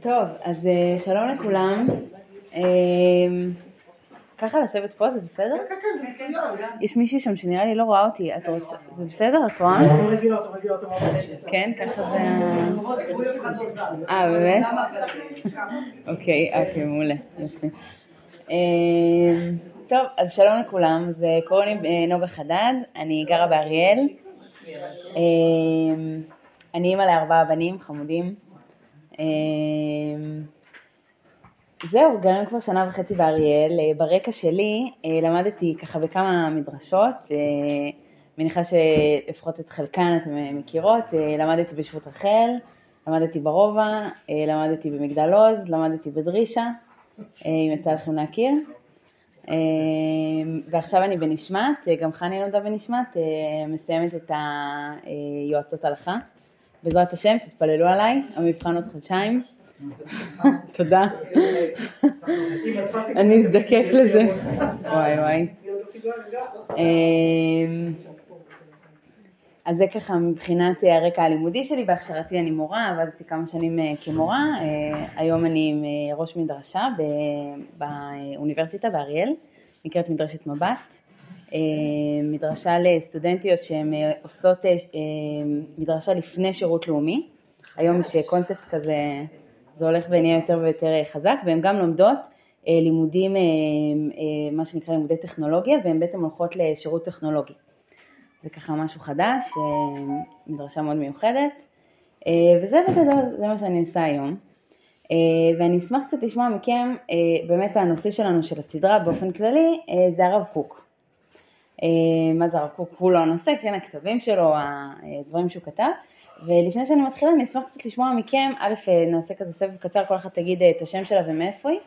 טוב, אז אה, שלום לכולם. אה, ככה לשבת פה זה בסדר? כן, כן, זה מצוין. יש מישהי שם שנראה לי לא רואה אותי, את רוצה, זה בסדר? את רואה? אתם רגילות, אתם רגילות, אתם רגילות. כן, ככה זה... אה, באמת? אוקיי, אוקיי, מעולה, יופי. אה, טוב, אז שלום לכולם, אז אה, קוראים לי נוגה חדד, אני גרה באריאל. אני אימא לארבעה בנים חמודים. אה, זהו, גרים כבר שנה וחצי באריאל. אה, ברקע שלי אה, למדתי ככה בכמה מדרשות, אה, מניחה שלפחות את חלקן אתן מכירות. למדתי בשבות רחל, למדתי ברובע, למדתי במגדל עוז, למדתי בדרישה, אם יצא לכם להכיר. אה, ועכשיו אני בנשמת, גם חני למדה בנשמת, מסיימת את היועצות הלכה. בעזרת השם, תתפללו עליי, המבחן עוד חודשיים. תודה. אני אזדקק לזה. וואי וואי. אמ, אז זה ככה מבחינת אה, הרקע הלימודי שלי, בהכשרתי אני מורה, עבדתי כמה שנים אה, כמורה, אה, היום אני עם ראש מדרשה באוניברסיטה באריאל, נקראת מדרשת מבט, מדרשה לסטודנטיות שהן אה, עושות אה, אה, מדרשה לפני שירות לאומי, היום יש אה, קונספט כזה, זה הולך ונהיה יותר ויותר אה, חזק, והן גם לומדות אה, לימודים, אה, אה, מה שנקרא לימודי טכנולוגיה, והן בעצם הולכות לשירות טכנולוגי. זה ככה משהו חדש, אה, מדרשה מאוד מיוחדת, אה, וזה בגדול, זה מה שאני עושה היום. אה, ואני אשמח קצת לשמוע מכם, אה, באמת הנושא שלנו של הסדרה באופן כללי, אה, זה הרב קוק. אה, מה זה הרב קוק? הוא לא הנושא, כן, הכתבים שלו, הדברים שהוא כתב. ולפני שאני מתחילה, אני אשמח קצת לשמוע מכם, א', אה, נעשה כזה סבב קצר, כל אחת תגיד אה, את השם שלה ומאיפה היא.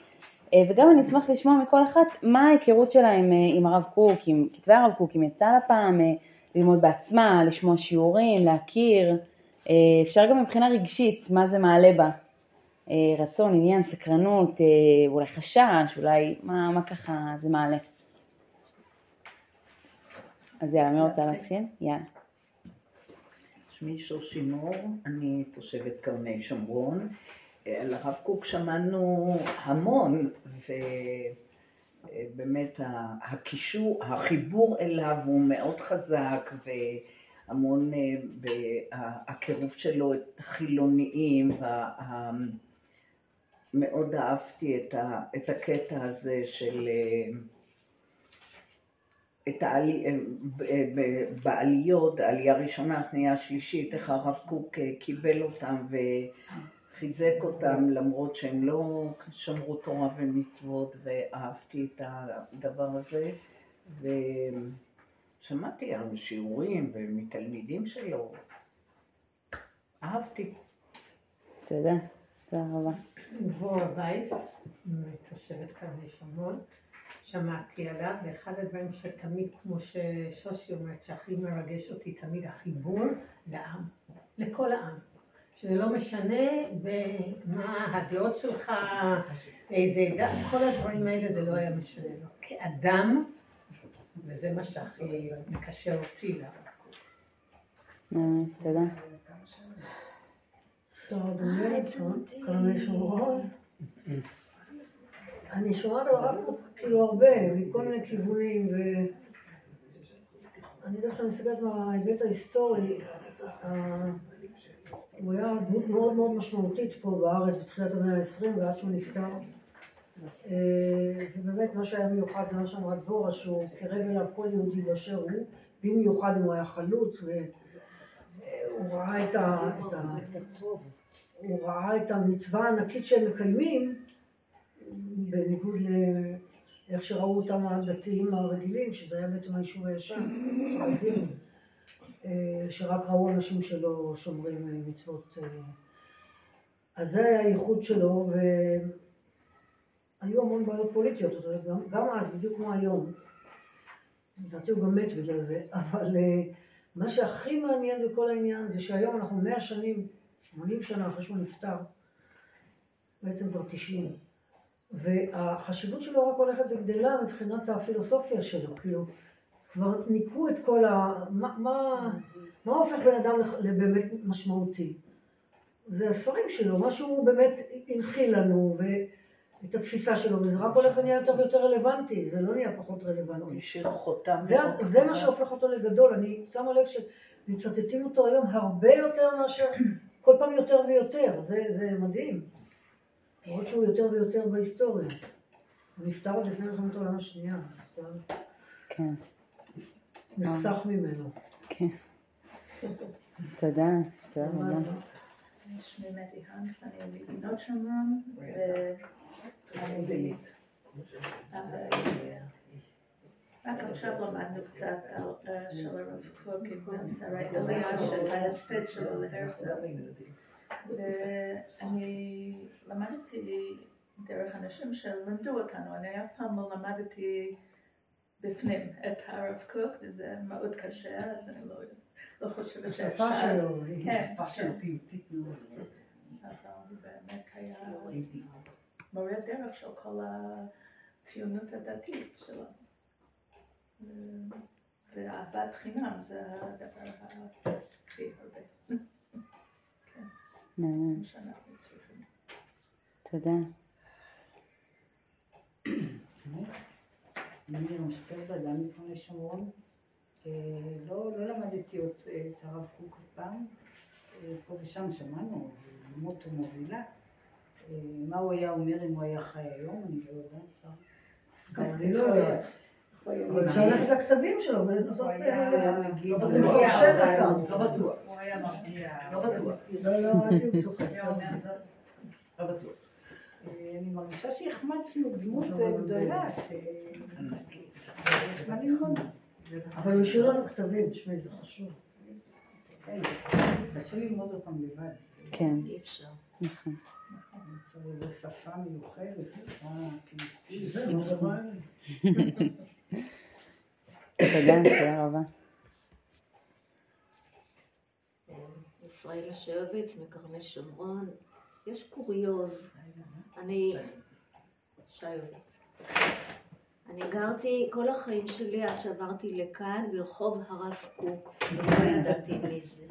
אה, וגם אני אשמח לשמוע מכל אחת מה ההיכרות שלה עם, אה, עם הרב קוק, עם כתבי הרב קוק, אם יצא לה פעם אה, ללמוד בעצמה, לשמוע שיעורים, להכיר, אה, אפשר גם מבחינה רגשית, מה זה מעלה בה, אה, רצון, עניין, סקרנות, אה, אולי חשש, אולי מה, מה ככה זה מעלה. אז יאללה, מי רוצה להתחיל? יאללה. שמי שושי מור, אני תושבת כרמי שומרון. על הרב קוק שמענו המון, ובאמת הקישור, החיבור אליו הוא מאוד חזק, והמון אה, בהקירוב שלו את החילוניים, וה- מאוד אהבתי את הקטע הזה של אה, את העלי, אה, ב- ב- בעליות, העלייה הראשונה, השנייה, השלישית, איך הרב קוק אה, קיבל אותם וחיזק אותם למרות שהם לא שמרו תורה ומצוות ואהבתי את הדבר הזה ושמעתי על שיעורים ומתלמידים שלו, אהבתי. תודה, תודה רבה. דבורה וייס, תושבת כרמי שומרון, שמעתי עליו, ואחד הדברים שתמיד, כמו ששושי אומרת, שהכי מרגש אותי תמיד החיבור לעם, לכל העם. שזה לא משנה מה הדעות שלך, איזה דת, כל הדברים האלה זה לא היה משנה לו. כאדם, וזה מה שהכי מקשר אותי קוק. אה, תודה. אני שומעת הרב קוק כאילו הרבה, מכל מיני כיוונים, ואני דווקא מסתכלת מההיבט ההיסטורי, הוא היה דמות מאוד מאוד משמעותית פה בארץ בתחילת המאה ה-20 ועד שהוא נפטר. אה, ובאמת מה שהיה מיוחד זה מה שאמרה דבורה, שהוא קירב אליו כל יהודי באשר הוא, במיוחד אם הוא היה חלוץ, והוא ראה. את ה... הוא ראה את המצווה הענקית שהם מקיימים, בניגוד לאיך שראו אותם הדתיים הרגילים, שזה היה בעצם היישוב הישן, הרגיל, אה, שרק ראו אנשים שלא שומרים אה, מצוות. אה. אז זה היה הייחוד שלו, והיו המון בעיות פוליטיות, גם, גם אז, בדיוק כמו היום. לדעתי הוא גם מת בגלל זה, אבל מה שהכי מעניין בכל העניין זה שהיום אנחנו מאה שנים 80 שנה אחרי שהוא נפטר, בעצם כבר 90. והחשיבות שלו רק הולכת וגדלה מבחינת הפילוסופיה שלו, כאילו, כבר ניקו את כל ה... מה, מה, מה הופך בן אדם לבאמת משמעותי? זה הספרים שלו, מה שהוא באמת הנחיל לנו, ואת התפיסה שלו, וזה רק הולך ונהיה יותר ויותר רלוונטי, זה לא נהיה פחות רלוונטי. השאיר חותם זה, זה מה. שהופך אותו לגדול, אני שמה לב שמצטטים אותו היום הרבה יותר מאשר, כל פעם יותר ויותר, זה, זה מדהים. למרות שהוא יותר ויותר בהיסטוריה. הוא נפטר עוד לפני מלחמת העולם השנייה, כן, נחסך ממנו. כן. תודה, תודה רבה. שמי מתי הנס, אני מבינות שומרון, ואני... רק עכשיו למדנו קצת על אה, של הרב קוק עם שרי אליה, של ההספד שלו להרצל. ואני למדתי דרך אנשים שלימדו אותנו, אני אף פעם לא למדתי בפנים את הרב קוק, וזה מאוד קשה, אז אני לא, לא חושבת שאפשר. השפה שלו, היא- כן, השפה שלו פיוטית מאוד. אבל באמת היה מורה דרך של כל הציונות הדתית שלו. ואהבת חינם זה הדבר הכי הרבה. תודה. אני משפרדה, גם מפני שומרון. לא, לא למדתי את הרב קוק אף פעם. פה ושם שמענו, מוטו מובילה. מה הוא היה אומר אם הוא היה חי היום, אני לא יודעת. גם אני לא יודעת. אבל אפשר ללכת לכתבים שלו ולנסות. לפרשט אותם. לא בטוח. הוא היה מרגיע. לא בטוח. לא, לא, הייתי בטוחה. לא בטוח. אה, אני מרגישה שהחמצנו דמות אה, גדולה, ש... יש מה ללמוד. אבל הוא השאיר לנו כתבים, תשמעי, זה חשוב. כן, קשה ללמוד אותם לבד. כן, אי אפשר. נכון. צריך איזו שפה מיוחדת, שפה תודה, תודה רבה. ישראל השרביץ מקרני שומרון. יש קוריוז. אני... שיובץ. אני גרתי כל החיים שלי עד שעברתי לכאן ברחוב הרב קוק, ולא ידעתי מי זה.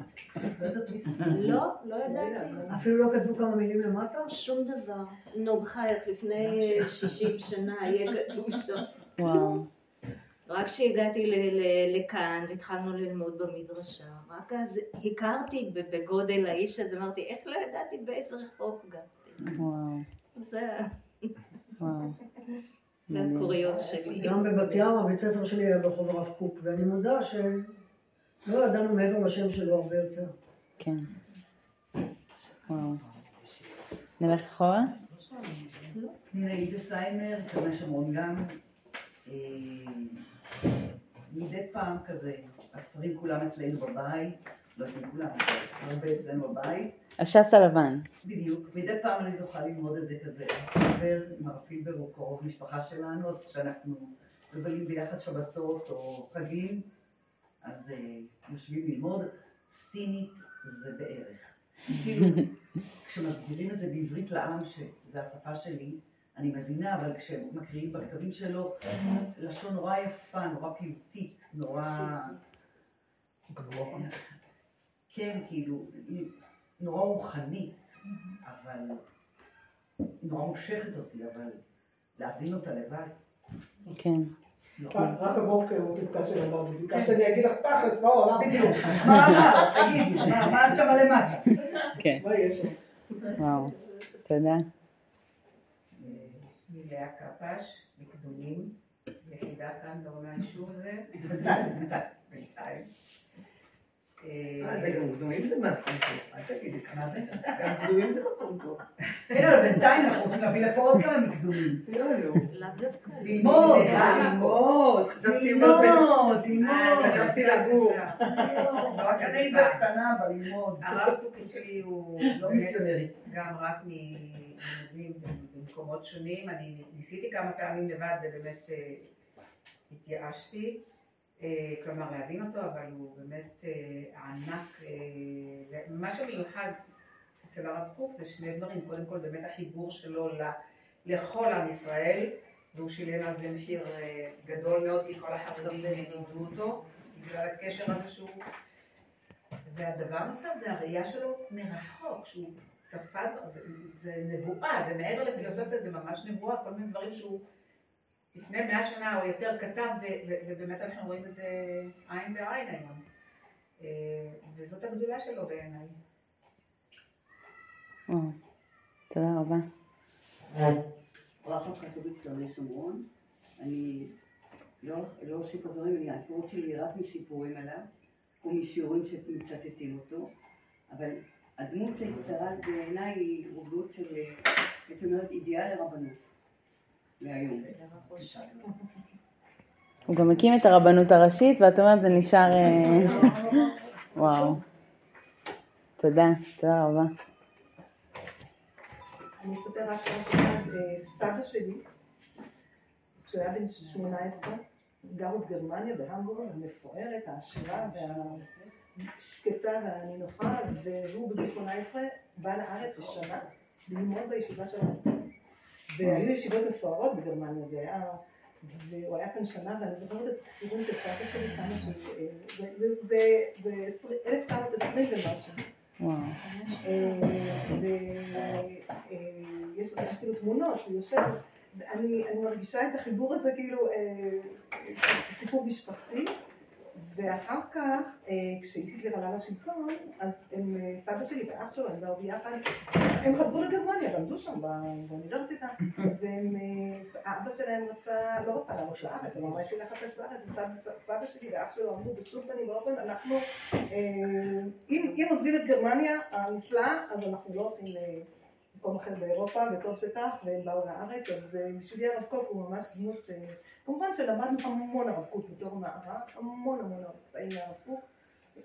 לא, לא ידעתי. אפילו לא כתבו כמה מילים למטה? שום דבר. נו, בחייך, לפני 60 שנה היה כתוב שם. רק כשהגעתי ל- ל- לכאן והתחלנו ללמוד במדרשה, רק אז הכרתי בגודל האיש הזה, אמרתי, איך לא ידעתי באיזה רחוב גרתי? וואו. זה וואו. זה הקוריוז שלי. גם בבת ים, הבית ספר שלי היה ברחוב הרב קוק, ואני מודה שלא ידענו מעבר לשם שלו הרבה יותר. כן. וואו. נלך אחורה? הנה אידסהיימר, קרני שומרון גם. מדי פעם כזה, הספרים כולם אצלנו בבית, לא יודעים כולם, אבל הרבה אצלנו בבית. הש"ס הלבן. בדיוק, מדי פעם אני זוכה ללמוד את זה כזה. פילבר, מר פילבר הוא קרוב משפחה שלנו, אז כשאנחנו מבלים ביחד שבתות או חגים, אז אה, יושבים ללמוד. סינית זה בערך. כאילו, כשמסבירים את זה בעברית לעם, שזה השפה שלי, אני מבינה, אבל כשמקריאים בכתבים שלו, לשון נורא יפה, נורא פיוטית, נורא... כן, כאילו, נורא רוחנית, אבל נורא מושכת אותי, אבל להבין אותה לבד. כן. לא. רק הבוקר בפסקה של אמרנו, ביקשת שאני אגיד לך תכלס, מה הוא אמר? בדיוק. מה אמרת? תגידי, מה מה שם למטה? כן. מה יש שם? וואו. תודה. לאה קפש, מקדומים, יחידה כאן דרום מהיישוב הזה. בינתיים. אה, זה גם גדולים זה מהפונקו, אל תגידי. מה זה? גם גדולים זה מקום טוב. כן, אבל בינתיים אנחנו רוצים להביא לפה עוד כמה מקדומים. לאו דווקא. ללמוד, אה. ללמוד, ללמוד, אה, ללמוד. זה חשבתי בסדר, לגור. בסדר. רק אני בקטנה, אבל ללמוד. הרב קוק שלי הוא לא. גם רק מלימודים במקומות שונים. אני ניסיתי כמה פעמים לבד ובאמת אה, התייאשתי. אה, כלומר להבין אותו, אבל הוא באמת אה, ענק. מה שמיוחד אצל הרב קוק זה שני דברים. קודם כל באמת החיבור שלו לכל עם ישראל, והוא שילם על זה מחיר גדול מאוד, כי כל החרדים ידעו אותו, בגלל הקשר הזה שהוא והדבר הנוסף זה הראייה שלו מרחוק, שהוא צפה, זה, זה נבואה, זה מעבר לפילוסופיה, זה ממש נבואה, כל מיני דברים שהוא לפני מאה שנה או יותר כתב, ו, ו, ובאמת אנחנו רואים את זה עין בעין היום. אה, וזאת הגדולה שלו בעיניי. תודה רבה. רחב חטובית קרני שומרון. אני לא לא אוסיף אני- ההיכרות שלי היא רק מסיפורים עליו, או משיעורים שמצטטים אותו, אבל הדמות שהצטרה בעיניי היא דמות של, הייתי אומרת, אידיאל לרבנות, להיום. הוא גם הקים את הרבנות הראשית, ואת אומרת זה נשאר... אה, וואו. תודה, תודה רבה. אני אספר רק אחד, אה, סבא שלי, כשהוא היה בן 18, גרו בגרמניה, בהמבורג, המפוארת, העשירה והשקטה והנינוחה, והוא בגיל 18 בא לארץ לשנה ללמוד בישיבה שלנו. והיו ישיבות מפוארות בגרמניה, זה היה... והוא היה כאן שנה, ואני זוכרת את הסיפורים של סבתא שלי, כמה ש... אה, זה- זה- זה- זה 1920 ומשהו. ויש לך אפילו תמונות, הוא יושב, אני, אני מרגישה את החיבור הזה כאילו אה, סיפור משפחתי, ואחר כך, אה, כשהיטלר עלה לשלטון, אז הם, אה, סבא שלי ואח שלו, הם באו ביחד, הם חזרו לגרמניה, למדו שם בא- באוניברסיטה, והם, אה, שלהם רצה, לא רצה לעלות לארץ, הוא אמר, יש לי לחפש בארץ, אז סבא, שלי ואח שלו אמרו בשום פנים ואופן, אנחנו, אם עוזבים את גרמניה הנפלאה, אז אנחנו לא הולכים למקום אחר באירופה, וטוב שכך, והם באו לארץ, אז אה, בשבילי הרב קוק הוא ממש דמות, אה, כמובן שלמדנו המון הרב קוק בתור נערה, המון המון מהרב קוק.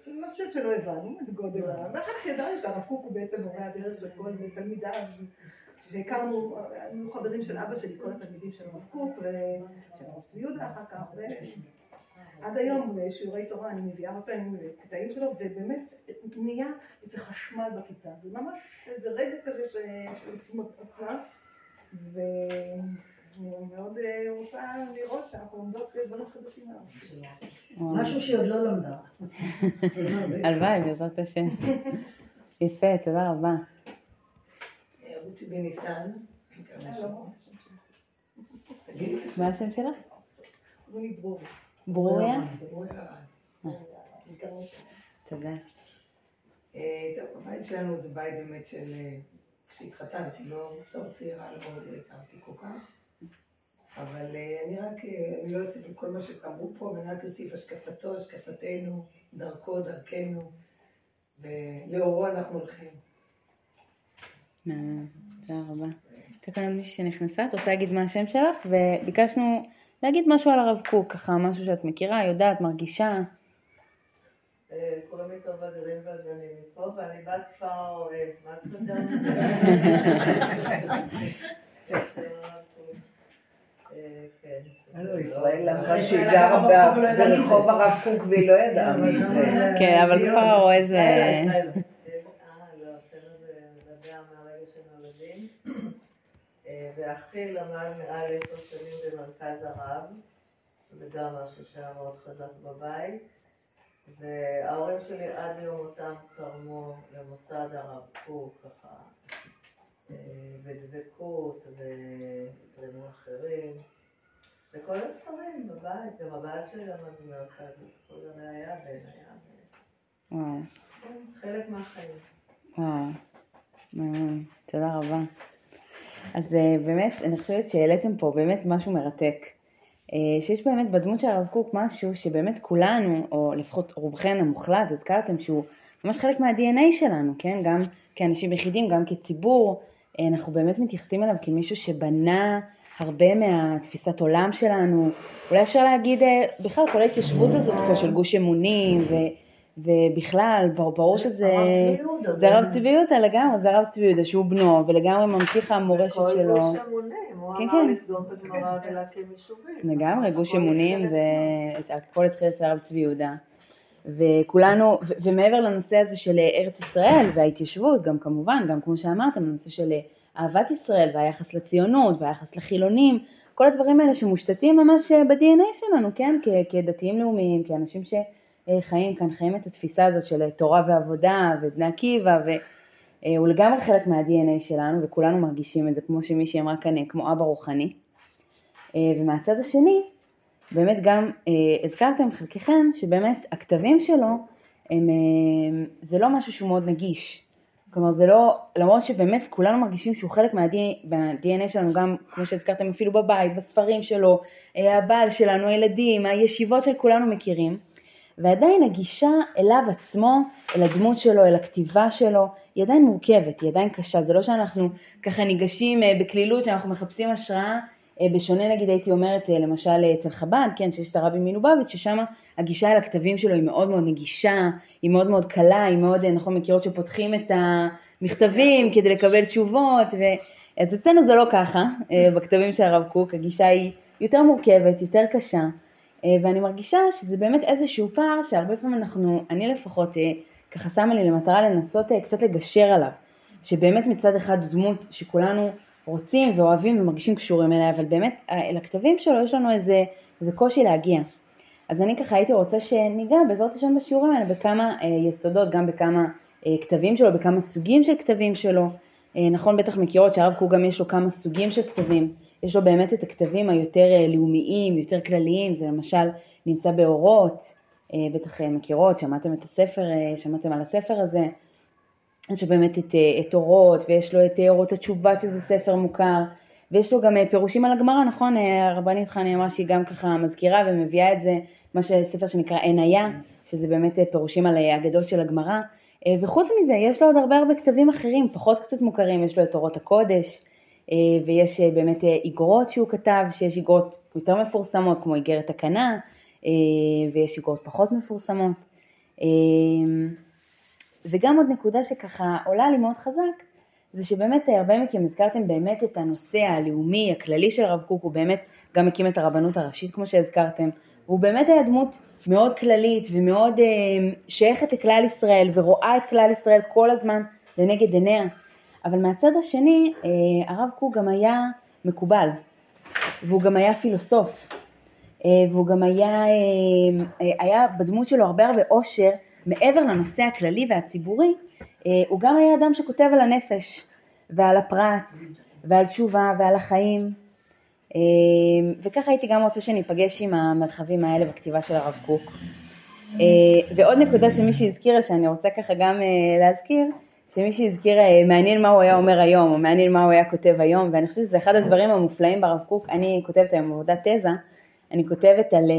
אני חושבת שלא הבנו את גודל ה... ואחר כך ידענו שהרב קוק הוא בעצם מורה הדרך של כל תלמידיו, והכרנו, היינו חברים של אבא שלי, כל התלמידים של הרב קוק, ושל הרב צבי יהודה אחר כך, ועד היום בשיעורי תורה אני מביאה הרבה פעמים קטעים שלו, ובאמת נהיה איזה חשמל בכיתה, זה ממש איזה רגע כזה ש- של עוצמה, ואני מאוד אה, רוצה לראות שאנחנו לומדות דברים חדשים מאוד. משהו שהיא עוד לא למדה. הלוואי, בעזרת השם. יפה, תודה רבה. רותי בן ניסן. מה השם שלך? רוני ברורי. ברוריה? בעיקר תודה. אה, טוב, הבית שלנו זה בית באמת של... אה, כשהתחתנתי, לא בתור צעירה, לא מאוד הכרתי כל כך. אבל אה, אני רק, אה, אני לא אוסיף את כל מה שאמרו פה, ואני רק אוסיף השקפתו, השקפתנו, דרכו, דרכנו, ולאורו אנחנו הולכים. תודה רבה. הייתה כאן מישהי שנכנסה, את רוצה להגיד מה השם שלך? וביקשנו להגיד משהו על הרב קוק, ככה משהו שאת מכירה, יודעת, מרגישה. אה, טובה גרינבלד ואני מפה, ואני בת כפר אוהב. מה צריך? אה, כן. הלו, ישראל אמרה שהיא גרה ברחוב, לא ברחוב זה. הרב קוק והיא לא ידעה מי זה. כן, אבל כפר הרואה זה... אה, לא, אצלנו זה מדבר מהרגע שנולדים. אה, ואחי למד מעל עשר שנים במרכז הרב, זה גם משהו שהיה מאוד חזק בבית. וההורים שלי עד ליום מותם תרמו למוסד הרב קוק, ככה, אה, בדבקות ודברים אחרים. וכל הספרים בבית, גם הבעל שלי למד במרכז, כל הראייה וואו, כן, חלק מהחיים. וואו, תודה רבה. אז אה, באמת, אני חושבת שהעליתם פה באמת משהו מרתק. אה, שיש באמת בדמות של הרב קוק משהו שבאמת כולנו, או לפחות רובכן המוחלט, הזכרתם שהוא ממש חלק מה-DNA שלנו, כן? גם כאנשים יחידים, גם כציבור, אה, אנחנו באמת מתייחסים אליו כמישהו שבנה הרבה מהתפיסת עולם שלנו, אולי אפשר להגיד בכלל כל ההתיישבות הזאת פה של גוש אמונים, ו, ובכלל, ברור, שזה... זה הרב צבי יהודה לגמרי, זה הרב צבי יהודה שהוא בנו, ולגמרי ממשיך המורשת שלו. גוש אמונים, הוא כן, אמר כן. את הגמרא ולהקים יישובים. לגמרי, גוש אמונים. והכל התחיל אצל הרב צבי יהודה. וכולנו, ומעבר לנושא הזה של ארץ ישראל וההתיישבות, גם כמובן, גם כמו שאמרתם, הנושא של אהבת ישראל והיחס לציונות והיחס לחילונים, כל הדברים האלה שמושתתים ממש ב-DNA שלנו, כן? כדתיים לאומיים, כאנשים אה, חיים כאן, חיים את התפיסה הזאת של תורה ועבודה ובני עקיבא, והוא לגמרי חלק מה-DNA שלנו, וכולנו מרגישים את זה, כמו שמישהי אמרה כאן, כמו אבא רוחני. ומהצד השני, באמת גם הזכרתם חלקכם, שבאמת הכתבים שלו, הם, זה לא משהו שהוא מאוד נגיש. כלומר זה לא, למרות שבאמת כולנו מרגישים שהוא חלק מה-DNA שלנו, גם כמו שהזכרתם אפילו בבית, בספרים שלו, אה, הבעל שלנו, הילדים, הישיבות שכולנו מכירים, ועדיין הגישה אליו עצמו, אל הדמות שלו, אל הכתיבה שלו, היא עדיין מורכבת, היא עדיין קשה, זה לא שאנחנו ככה ניגשים אה, בקלילות, שאנחנו מחפשים השראה, אה, בשונה נגיד הייתי אומרת למשל אצל חב"ד, כן, שיש את הרבי מלובביץ', ששם הגישה אל הכתבים שלו היא מאוד מאוד נגישה, היא מאוד מאוד קלה, היא מאוד, נכון, מכירות שפותחים את המכתבים כדי לקבל תשובות, ו... אז אצלנו זה לא ככה, אה, בכתבים של הרב קוק, הגישה היא יותר מורכבת, יותר קשה, אה, ואני מרגישה שזה באמת איזשהו פער שהרבה פעמים אנחנו, אני לפחות, אה, ככה שמה לי למטרה לנסות קצת לגשר עליו, שבאמת מצד אחד דמות שכולנו רוצים ואוהבים ומרגישים קשורים אליה, אבל באמת אל הכתבים שלו יש לנו איזה, איזה קושי להגיע. אז אני ככה הייתי רוצה שניגע בעזרת השם בשיעורים האלה בכמה אה, יסודות, גם בכמה אה, כתבים שלו, בכמה סוגים של כתבים שלו. אה, נכון, בטח מכירות שהרב קוק גם יש לו כמה סוגים של כתבים. יש לו באמת את הכתבים היותר אה, לאומיים, יותר כלליים, זה למשל נמצא באורות, אה, בטח אה, מכירות, שמעתם את הספר, שמעתם על הספר הזה. יש לו באמת את, את אורות, ויש לו את אורות התשובה שזה ספר מוכר. ויש לו גם פירושים על הגמרא, נכון? הרבנית חני אמרה שהיא גם ככה מזכירה ומביאה את זה, מה שספר שנקרא עין היה, שזה באמת פירושים על אגדות של הגמרא. וחוץ מזה, יש לו עוד הרבה הרבה כתבים אחרים, פחות קצת מוכרים, יש לו את אורות הקודש, ויש באמת איגרות שהוא כתב, שיש איגרות יותר מפורסמות, כמו איגרת הקנה, ויש איגרות פחות מפורסמות. וגם עוד נקודה שככה עולה לי מאוד חזק, זה שבאמת הרבה מכם הזכרתם באמת את הנושא הלאומי הכללי של הרב קוק, הוא באמת גם הקים את הרבנות הראשית כמו שהזכרתם, והוא באמת היה דמות מאוד כללית ומאוד אה, שייכת לכלל ישראל ורואה את כלל ישראל כל הזמן לנגד עיניה, אבל מהצד השני אה, הרב קוק גם היה מקובל, והוא גם היה פילוסוף, אה, והוא גם היה, היה בדמות שלו הרבה הרבה עושר מעבר לנושא הכללי והציבורי, אה, הוא גם היה אדם שכותב על הנפש ועל הפרט ועל תשובה ועל החיים אה, וככה הייתי גם רוצה שניפגש עם המרחבים האלה בכתיבה של הרב קוק. אה, ועוד נקודה שמישהי הזכירה שאני רוצה ככה גם להזכיר שמישהי הזכירה מעניין מה הוא היה אומר היום או מעניין מה הוא היה כותב היום ואני חושבת שזה אחד הדברים המופלאים ברב קוק אני כותבת היום עבודת תזה אני כותבת על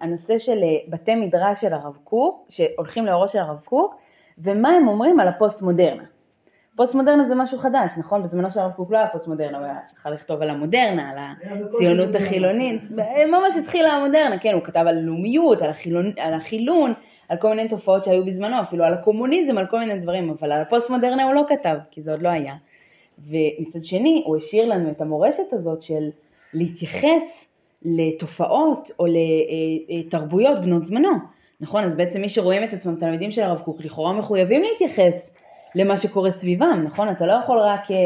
הנושא של בתי מדרש של הרב קוק שהולכים לאורו של הרב קוק ומה הם אומרים על הפוסט מודרנה. פוסט מודרנה זה משהו חדש, נכון? בזמנו של הרב קוק לא היה פוסט מודרנה, הוא היה יכול לכתוב על המודרנה, על הציונות החילונית, ממש התחילה המודרנה, כן, הוא כתב על לאומיות, על, החילון, על החילון, על כל מיני תופעות שהיו בזמנו, אפילו על הקומוניזם, על כל מיני דברים, אבל על הפוסט מודרנה הוא לא כתב, כי זה עוד לא היה. ומצד שני, הוא השאיר לנו את המורשת הזאת של להתייחס לתופעות או לתרבויות בנות זמנו. נכון? אז בעצם מי שרואים את עצמם תלמידים של הרב קוק לכאורה מחויבים להתייחס למה שקורה סביבם, נכון? אתה לא יכול רק אה,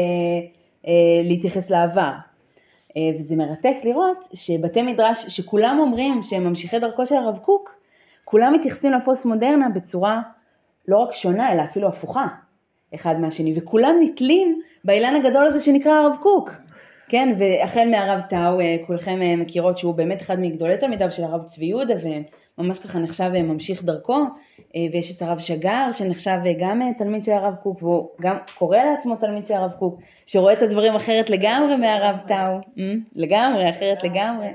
אה, להתייחס לעבר. אה, וזה מרתק לראות שבתי מדרש שכולם אומרים שהם ממשיכי דרכו של הרב קוק, כולם מתייחסים לפוסט מודרנה בצורה לא רק שונה אלא אפילו הפוכה אחד מהשני, וכולם נתלים באילן הגדול הזה שנקרא הרב קוק. כן, והחל מהרב טאו, אה, כולכם אה, מכירות שהוא באמת אחד מגדולי תלמידיו של הרב צבי יהודה, ממש ככה נחשב אה, ממשיך דרכו, ויש את הרב שגר שנחשב גם תלמיד של הרב קוק, והוא גם קורא לעצמו תלמיד של הרב קוק, שרואה את הדברים אחרת לגמרי מהרב טאו, לגמרי, אחרת לגמרי.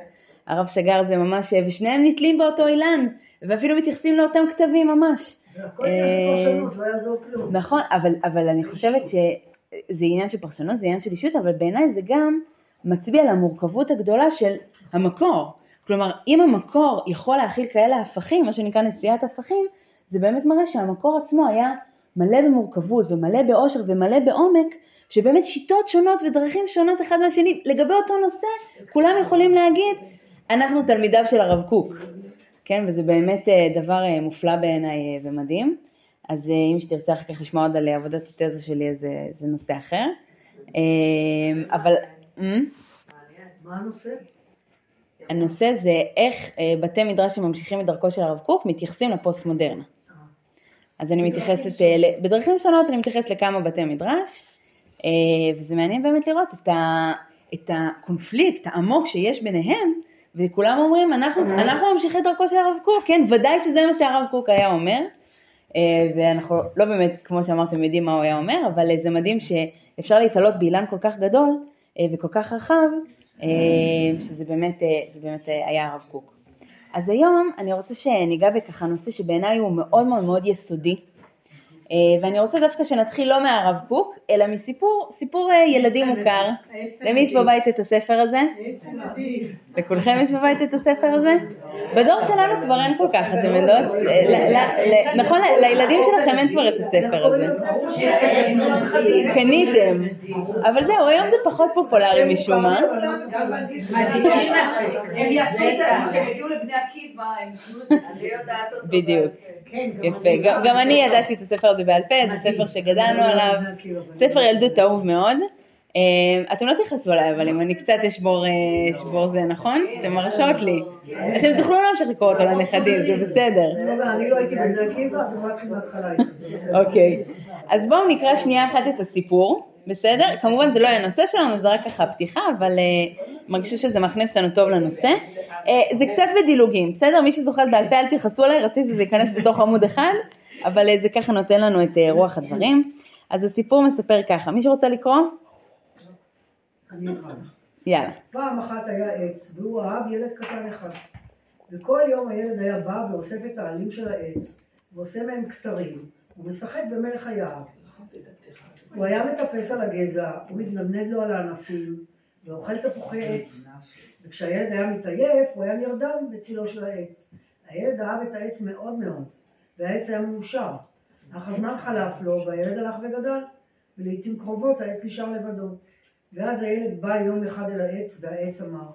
הרב שגר זה ממש, ושניהם נתלים באותו אילן, ואפילו מתייחסים לאותם כתבים ממש. הכל עניין של פרשנות, לא יעזור כלום. נכון, אבל, אבל אני חושבת שזה עניין של פרשנות, זה עניין של אישיות, אבל בעיניי זה גם מצביע על המורכבות הגדולה של המקור. כלומר, אם המקור יכול להכיל כאלה הפכים, מה שנקרא נשיאת הפכים, זה באמת מראה שהמקור עצמו היה מלא במורכבות ומלא באושר ומלא בעומק, שבאמת שיטות שונות ודרכים שונות אחד מהשני לגבי אותו נושא, כולם יכולים להגיד, אנחנו תלמידיו של הרב קוק, כן, וזה באמת אה, דבר אה, מופלא בעיניי אה, ומדהים. אז אם שתרצה אחר כך לשמוע עוד על עבודת התזה שלי, אז זה נושא אחר. אבל... מה הנושא? הנושא זה איך בתי מדרש שממשיכים את דרכו של הרב קוק מתייחסים לפוסט מודרנה. אז אני מתייחסת, בדרכים שונות אני מתייחסת לכמה בתי מדרש, וזה מעניין באמת לראות את, ה, את הקונפליקט העמוק שיש ביניהם, וכולם אומרים אנחנו, אנחנו ממשיכי דרכו של הרב קוק, כן, ודאי שזה מה שהרב קוק היה אומר, אה, ואנחנו לא באמת, כמו שאמרתם, יודעים מה הוא היה אומר, אבל אה, זה מדהים שאפשר להתעלות באילן כל כך גדול אה, וכל כך רחב, אה, שזה באמת, אה, באמת אה, היה הרב קוק. אז היום אני רוצה שניגע בככה נושא שבעיניי הוא מאוד מאוד מאוד יסודי, אה, ואני רוצה דווקא שנתחיל לא מהרב קוק, אלא מסיפור, סיפור אה, ילדים מוכר. למי יש בבית את הספר הזה? לכולכם יש בבית את הספר הזה? בדור שלנו כבר אין כל כך, אתם יודעות? ל- ל- ל- נכון, ל- לילדים שלכם אין כבר את הספר הזה. קניתם. אבל זהו, היום זה פחות פופולרי משום מה. הם יעשו את זה, כשהם יגיעו לבני עקיבא, הם יקנו את זה. בדיוק. יפה, גם, גם אני ידעתי את הספר הזה בעל פה, זה ספר שגדלנו עליו, ספר ילדות אהוב מאוד. אה, אתם לא תכעסו עליי, אבל אם אני קצת אשבור, אה, אשבור זה נכון? אתם מרשות לי. אתם תוכלו להמשיך לקרוא אותו לנכדים, זה בסדר. אני לא הייתי בבני עקיבא, איתי, זה בסדר. אוקיי, אז בואו נקרא שנייה אחת את הסיפור, בסדר? כמובן זה לא יהיה הנושא שלנו, זה רק ככה פתיחה, אבל uh, מרגישה שזה מכניס אותנו טוב לנושא. זה קצת בדילוגים, בסדר? מי שזוכר בעל פה אל תכעסו עליי, רציתי שזה ייכנס בתוך עמוד אחד, אבל uh, זה ככה נותן לנו את uh, רוח הדברים. אז הסיפור מספר ככה, מי שרוצה לקרוא? יאללה. פעם אחת היה עץ, והוא אהב ילד קטן אחד. וכל יום הילד היה בא ואוסף את העלים של העץ, ועושה מהם כתרים, ומשחק במלך היער. הוא היה מטפס על הגזע, הוא מתנדנד לו על הענפים, ואוכל תפוחי עץ. וכשהילד היה מתעייף, הוא היה נרדם בצילו של העץ. הילד אהב את העץ מאוד מאוד, והעץ היה מאושר. אך הזמן חלף לו, והילד הלך וגדל, ולעיתים קרובות העץ נשאר לבדו. ואז הילד בא יום אחד אל העץ, והעץ אמר,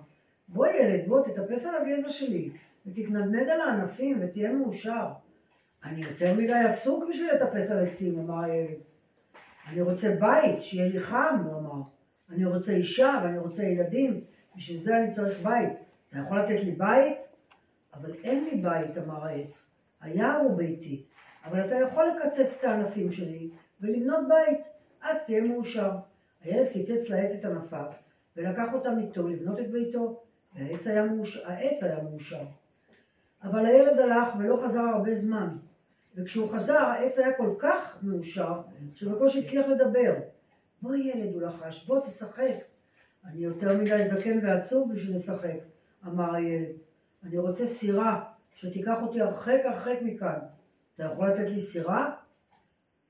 בוא ילד, בוא תטפס על הגזע שלי, ותתנדנד על הענפים, ותהיה מאושר. אני יותר מדי עסוק בשביל לטפס על עצים, אמר הילד. אני רוצה בית, שיהיה לי חם, הוא אמר. אני רוצה אישה ואני רוצה ילדים, בשביל זה אני צריך בית. אתה יכול לתת לי בית? אבל אין לי בית, אמר העץ. היער הוא ביתי, אבל אתה יכול לקצץ את הענפים שלי ולבנות בית, אז תהיה מאושר. הילד קיצץ לעץ את ענפיו, ולקח אותם איתו לבנות את ביתו, והעץ היה מאושר. העץ היה מאושר. אבל הילד הלך ולא חזר הרבה זמן, וכשהוא חזר העץ היה כל כך מאושר, שבקושי הצליח לדבר. בוא ילד, הוא לחש, בוא תשחק. אני יותר מדי זקן ועצוב בשביל לשחק, אמר הילד. אני רוצה סירה, שתיקח אותי הרחק הרחק מכאן. אתה יכול לתת לי סירה?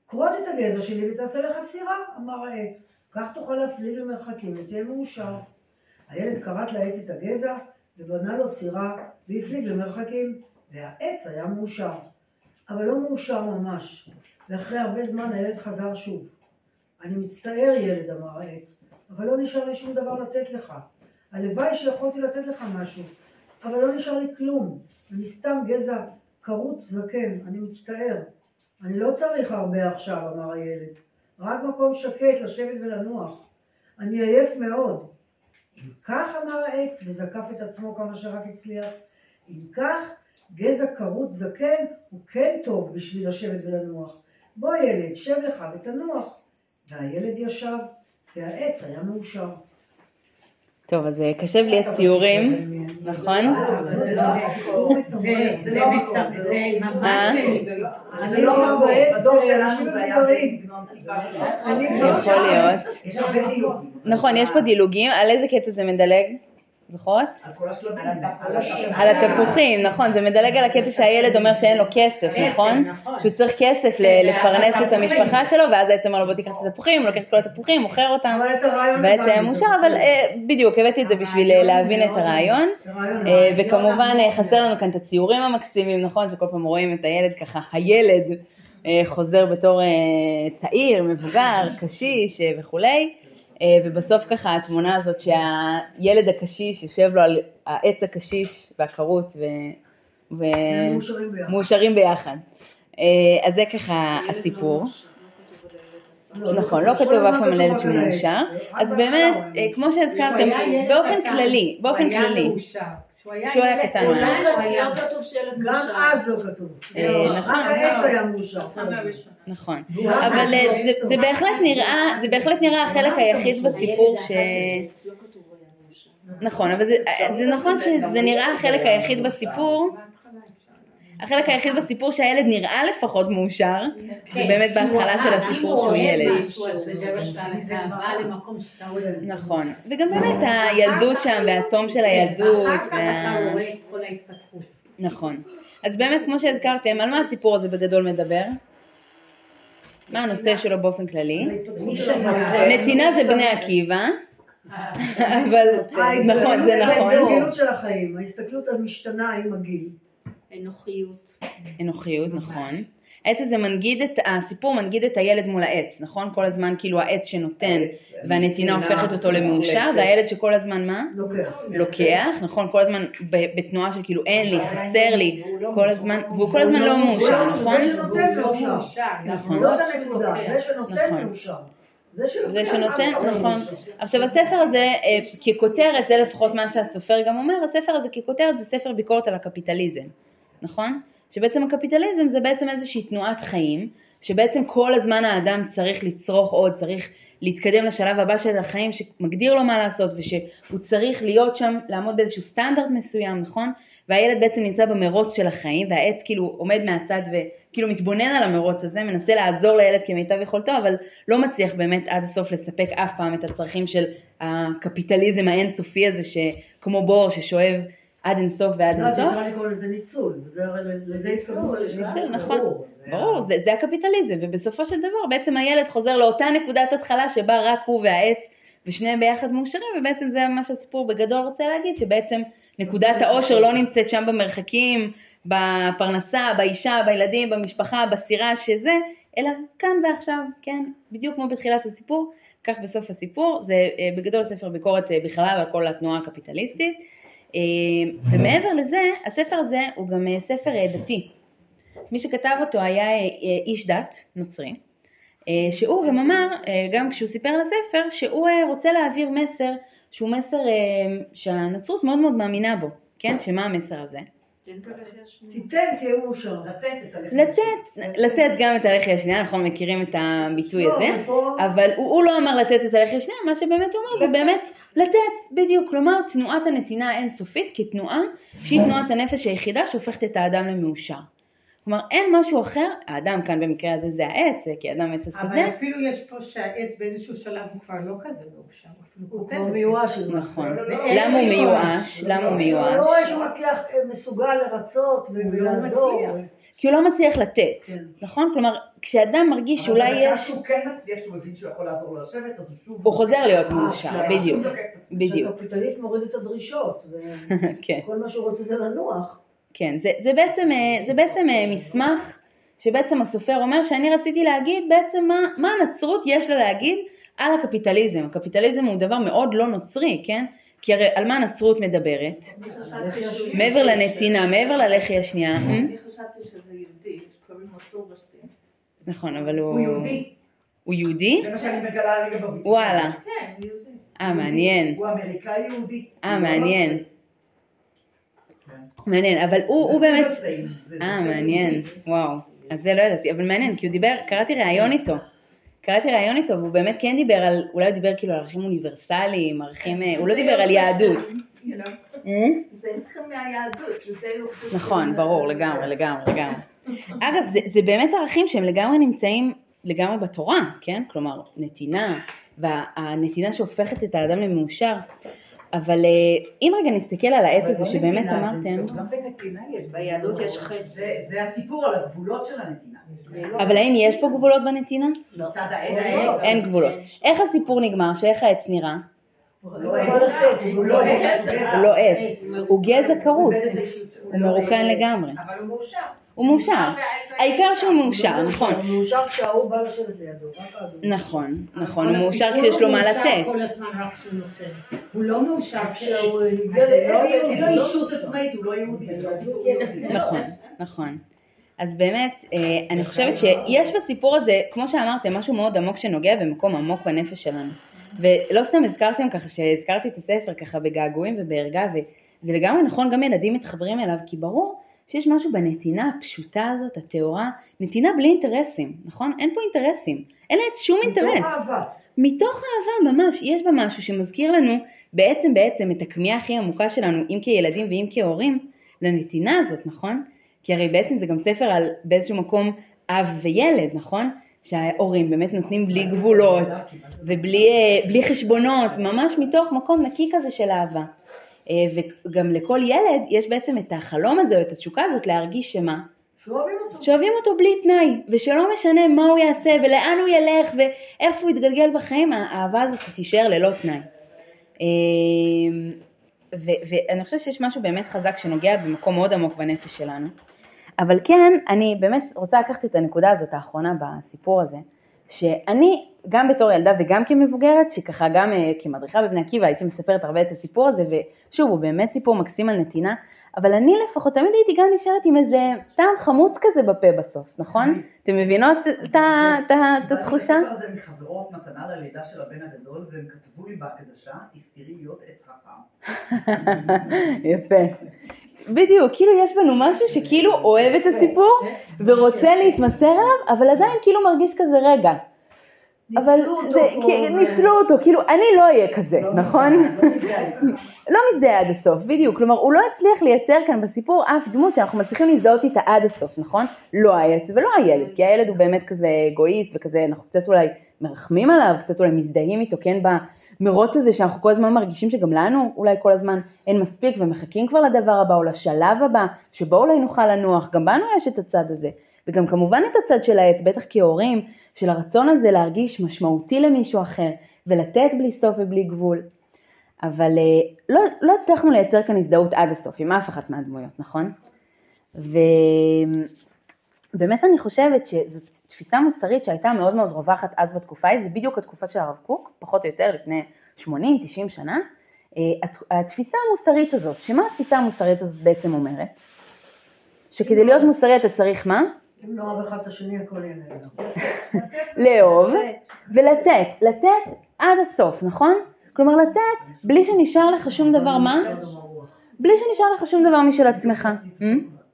כרות את הגזע שלי ותעשה לך סירה, אמר העץ. כך תוכל להפליג למרחקים ותהיה מאושר. הילד כרת לעץ את הגזע ובנה לו סירה והפליג למרחקים, והעץ היה מאושר. אבל לא מאושר ממש, ואחרי הרבה זמן הילד חזר שוב. אני מצטער ילד, אמר העץ, אבל לא נשאר לי שום דבר לתת לך. הלוואי שיכולתי לתת לך משהו, אבל לא נשאר לי כלום. אני סתם גזע כרות זקן, אני מצטער. אני לא צריך הרבה עכשיו, אמר הילד. רק מקום שקט לשבת ולנוח. אני עייף מאוד. אם כך אמר העץ וזקף את עצמו כמה שרק הצליח, אם כך גזע כרות זקן הוא כן טוב בשביל לשבת ולנוח. בוא ילד, שב לך ותנוח. והילד ישב, והעץ היה מאושר. טוב, אז אה, קשה בלי הציורים, נכון? זה לא המקום, זה אה? לא בדור זה אנשים שלנו זה היה יכול להיות. נכון, יש פה דילוגים, על איזה קטע זה מדלג? זוכרות? על כל השלבים. על התפוחים, נכון, זה מדלג על הקטע שהילד אומר שאין לו כסף, נכון? שהוא צריך כסף ל- לפרנס את המשפחה שלו, ואז העצם אומר לו בוא תיקח את התפוחים, הוא לוקח את כל התפוחים, מוכר אותם, בעצם זה אבל. אה, בדיוק, הבאתי את זה בשביל אה, להבין את הרעיון, אה. וכמובן חסר לנו כאן את הציורים המקסימים, נכון, שכל פעם רואים את הילד ככה, הילד חוזר בתור צעיר, מבוגר, קשיש וכולי, ובסוף ככה התמונה הזאת שהילד הקשיש יושב לו על העץ הקשיש והכרות ו... ו... מאושרים ביחד. מאושרים ביחד. אה, אז זה ככה הסיפור. נכון, לא כתוב אף פעם על ילד שהוא מאושר. אז באמת, אה, כמו שהזכרתם, באופן כללי, באופן כללי, כשהוא היה קטן הוא היה מאושר. לא כתוב שלט גם מאושר. אז לא כתוב. אה, נכון. רק העץ היה מאושר. נכון. אבל אה. זה- זה בהחלט נראה, זה בהחלט נראה החלק היחיד בסיפור ש... לא. נכון, אבל זה, זה נכון שזה נראה החלק היחיד בסיפור, החלק היחיד בסיפור שהילד נראה לפחות מאושר, זה באמת בהתחלה של הסיפור שהוא ילד. נכון, וגם באמת הילדות שם והתום של הילדות. נכון. אז באמת כמו שהזכרתם, על מה הסיפור הזה בגדול מדבר? מה הנושא שלו באופן כללי? נתינה זה בני עקיבא, אבל נכון, זה נכון. ההתגלגלות של החיים, ההסתכלות המשתנה עם הגיל. אנוכיות. אנוכיות, נכון. העץ הזה מנגיד את, הסיפור מנגיד את הילד מול העץ, נכון? כל הזמן כאילו העץ שנותן והנתינה הופכת אותו למאושר, והילד שכל הזמן מה? לוקח. לוקח, נכון? כל הזמן בתנועה של כאילו אין לי, חסר לי, כל הזמן, והוא כל הזמן לא מאושר, נכון? זה שנותן מאושר. נכון. זאת הנקודה, זה שנותן נכון. מאושר. זה שנותן, לא נכון. עכשיו הספר הזה אה, ככותרת, זה לפחות מה שהסופר גם אומר, הספר הזה ככותרת זה ספר ביקורת על הקפיטליזם, נכון? שבעצם הקפיטליזם זה בעצם איזושהי תנועת חיים, שבעצם כל הזמן האדם צריך לצרוך עוד, צריך להתקדם לשלב הבא של החיים שמגדיר לו מה לעשות ושהוא צריך להיות שם, לעמוד באיזשהו סטנדרט מסוים, נכון? והילד בעצם נמצא במרוץ של החיים והעץ כאילו עומד מהצד וכאילו מתבונן על המרוץ הזה, מנסה לעזור לילד כמיטב יכולתו, אבל לא מצליח באמת עד הסוף לספק אף פעם את הצרכים של הקפיטליזם האינסופי הזה שכמו בור ששואב עד אינסוף ועד לא, אינסוף. אפשר לקרוא לזה ניצול, לזה התכוונו. ניצול, נכון, ברור, זה, זה הקפיטליזם, ובסופו של דבר בעצם הילד חוזר לאותה נקודת התחלה שבה רק הוא והעץ ושניהם ביחד מאושרים, ובעצם זה מה שהסיפור בגדול רוצה להגיד, שבעצם נקודת האושר לא נמצאת שם במרחקים, בפרנסה, באישה, בילדים, במשפחה, בסירה שזה, אלא כאן ועכשיו, כן, בדיוק כמו בתחילת הסיפור, כך בסוף הסיפור, זה אה, בגדול ספר ביקורת אה, בכלל על כל התנועה הקפיטליסטית, ומעבר לזה, הספר הזה הוא גם אה, ספר אה, דתי. מי שכתב אותו היה אה, אה, איש דת נוצרי, אה, שהוא גם אמר, אה, גם כשהוא סיפר על הספר, שהוא אה, רוצה להעביר מסר שהוא מסר אה, שהנצרות מאוד מאוד מאמינה בו, כן? שמה המסר הזה? תיתן, תהיה מאושר. לתת, לתת גם את הלחי השנייה, אנחנו מכירים את הביטוי לא, הזה, אבל הוא, הוא לא אמר לתת את הלחי השנייה, מה שבאמת הוא אמר זה באמת לתת, בדיוק, כלומר תנועת הנתינה האינסופית כתנועה שהיא תנועת הנפש היחידה שהופכת את האדם למאושר. כלומר אין משהו אחר, האדם כאן במקרה הזה זה העץ, כי האדם עץ אבל השדה, אפילו יש פה שהעץ באיזשהו שלב הוא כבר לא כזה מאושר, הוא הוא כבר. מיואש. נכון, לא, לא, למה הוא לא, מיואש? לא, למה הוא לא, הוא מיואש? לא רואה שהוא מצליח, אה, מסוגל לרצות לא ולעזור. כי הוא לא מצליח לתת, נכון? כלומר כשאדם מרגיש שאולי יש, שהוא כן מצליח, שהוא מבין שהוא יכול לעזור לו לשבת, אז הוא שוב... הוא חוזר להיות אה, מאושר, שוב בדיוק. בדיוק, שהקפיטליסט מוריד את הדרישות, כן. וכל מה שהוא רוצה זה לנוח. כן, זה, זה בעצם, אה, זה בעצם אה, מסמך שבעצם הסופר אומר שאני רציתי להגיד בעצם מה, מה הנצרות יש לה להגיד על הקפיטליזם. הקפיטליזם הוא דבר מאוד לא נוצרי, כן? כי הרי על מה הנצרות מדברת? מעבר לנתינה, מעבר ללחי השנייה. אה? אני חשבתי שזה יהודי, שקוראים לו סילברסטין. נכון, אבל הוא... הוא יהודי. הוא יהודי? זה מה שאני מגלה הרגע בוויקיפדיה. וואלה. כן, יהודי. אה, מעניין. הוא אמריקאי יהודי. אה, מעניין. מעניין, אבל הוא, הוא באמת... אה, מעניין. וואו. אז זה לא ידעתי, אבל מעניין, כי הוא דיבר, קראתי ראיון איתו. קראתי ראיון איתו, והוא באמת כן דיבר על, אולי הוא דיבר כאילו על ערכים אוניברסליים, ערכים, אה, הוא לא דיבר על יהדות. אה? זה התחיל מהיהדות. נכון, ברור, לגמרי, לגמרי, לגמרי. אגב, זה באמת ערכים שהם לגמרי נמצאים לגמרי בתורה, כן? כלומר, נתינה, והנתינה שהופכת את האדם למאושר. אבל אה, אם רגע נסתכל על העץ הזה לא שבאמת אמרתם, זה- גם בנתינה יש. ביהדות יש חסד. חסד. זה- הסיפור על הגבולות של הנתינה. אבל האם יש פה גבולות בנתינה? מצד העץ. אין גבולות. איך הסיפור נגמר? שאיך העץ נראה? הוא לא עץ. הוא לא עץ. הוא לא עץ, הוא גזע כרות, הוא מרוקן לגמרי. אבל הוא מאושר. הוא מאושר. העיקר שהוא מאושר, נכון. הוא מאושר כשההוא בא לשבת לידו, רק אז הוא... נכון, נכון, הוא מאושר כשיש לו מה לתת. הוא לא מאושר כשהוא אישות עצמאית, הוא לא יהודי. נכון, נכון. אז באמת, אה, אני חושבת שיש בסיפור הזה, כמו שאמרתם, משהו מאוד עמוק שנוגע במקום עמוק בנפש שלנו. ולא סתם הזכרתם ככה, שהזכרתי את הספר ככה בגעגועים ובערגה, זה לגמרי נכון, גם ילדים מתחברים אליו, כי ברור שיש משהו בנתינה הפשוטה הזאת, הטהורה, נתינה בלי אינטרסים, נכון? אין פה אינטרסים, אין לה שום אינטרס. מתוך אהבה. מתוך אהבה ממש, יש בה משהו שמזכיר לנו בעצם בעצם את הכמיהה הכי עמוקה שלנו, אם כילדים ואם כהורים, לנתינה הזאת, נכון? כי הרי בעצם זה גם ספר על באיזשהו מקום אב וילד, נכון? שההורים באמת נותנים בלי גבולות ובלי אה, חשבונות, ממש מתוך מקום נקי כזה של אהבה. אה, וגם לכל ילד יש בעצם את החלום הזה או את התשוקה הזאת להרגיש שמה? שאוהבים אותו. שאוהבים אותו בלי תנאי, ושלא משנה מה הוא יעשה ולאן הוא ילך ואיפה הוא יתגלגל בחיים, האהבה הזאת תישאר ללא תנאי. אמ, ו- ואני חושבת שיש משהו באמת חזק שנוגע במקום מאוד עמוק בנפש שלנו. אבל כן, אני באמת רוצה לקחת את הנקודה הזאת האחרונה בסיפור הזה, שאני גם בתור ילדה וגם כמבוגרת, שככה גם אה, כמדריכה בבני עקיבא הייתי מספרת הרבה את הסיפור הזה, ושוב, הוא באמת סיפור מקסים על נתינה, אבל אני לפחות תמיד הייתי גם נשארת עם איזה טעם חמוץ כזה בפה בסוף, נכון? אתם מבינות את התחושה? אני זה מחברות מתנה ללידה של הבן הגדול, והם כתבו לי בהקדשה, תזכרי להיות עץ חכם. יפה. בדיוק, כאילו יש בנו משהו שכאילו אוהב את הסיפור ורוצה להתמסר אליו, אבל עדיין כאילו מרגיש כזה רגע. אבל זה, כי- ניצלו אותו, כאילו אני לא אהיה כזה, נכון? לא מזדהה עד הסוף, בדיוק, כלומר הוא לא הצליח לייצר כאן בסיפור אף דמות שאנחנו מצליחים להזדהות איתה עד הסוף, נכון? לא העץ ולא הילד, כי הילד הוא באמת כזה אגואיסט וכזה, אנחנו קצת אולי מרחמים עליו, קצת אולי מזדהים איתו, כן, במרוץ הזה שאנחנו כל הזמן מרגישים שגם לנו אולי כל הזמן אין מספיק ומחכים כבר לדבר הבא או לשלב הבא, שבו אולי נוכל לנוח, גם בנו יש את הצד הזה. וגם כמובן את הצד של העץ, בטח כהורים, של הרצון הזה להרגיש משמעותי למישהו אחר, ולתת בלי סוף ובלי גבול. אבל אה, לא, לא הצלחנו לייצר כאן הזדהות עד הסוף עם אף אחת מהדמויות, נכון? ובאמת אני חושבת שזאת תפיסה מוסרית שהייתה מאוד מאוד רווחת אז בתקופה ההיא, זה בדיוק התקופה של הרב קוק, פחות או יותר לפני 80-90 שנה. אה, הת- התפיסה המוסרית הזאת, שמה התפיסה המוסרית הזאת בעצם אומרת? שכדי להיות מוסרי אתה צריך מה? אם לא אוהב אחד את השני הכל יהיה. לאהוב ולתת, לתת עד הסוף, נכון? כלומר לתת בלי שנשאר לך שום דבר מה? בלי שנשאר לך שום דבר משל עצמך. Hmm?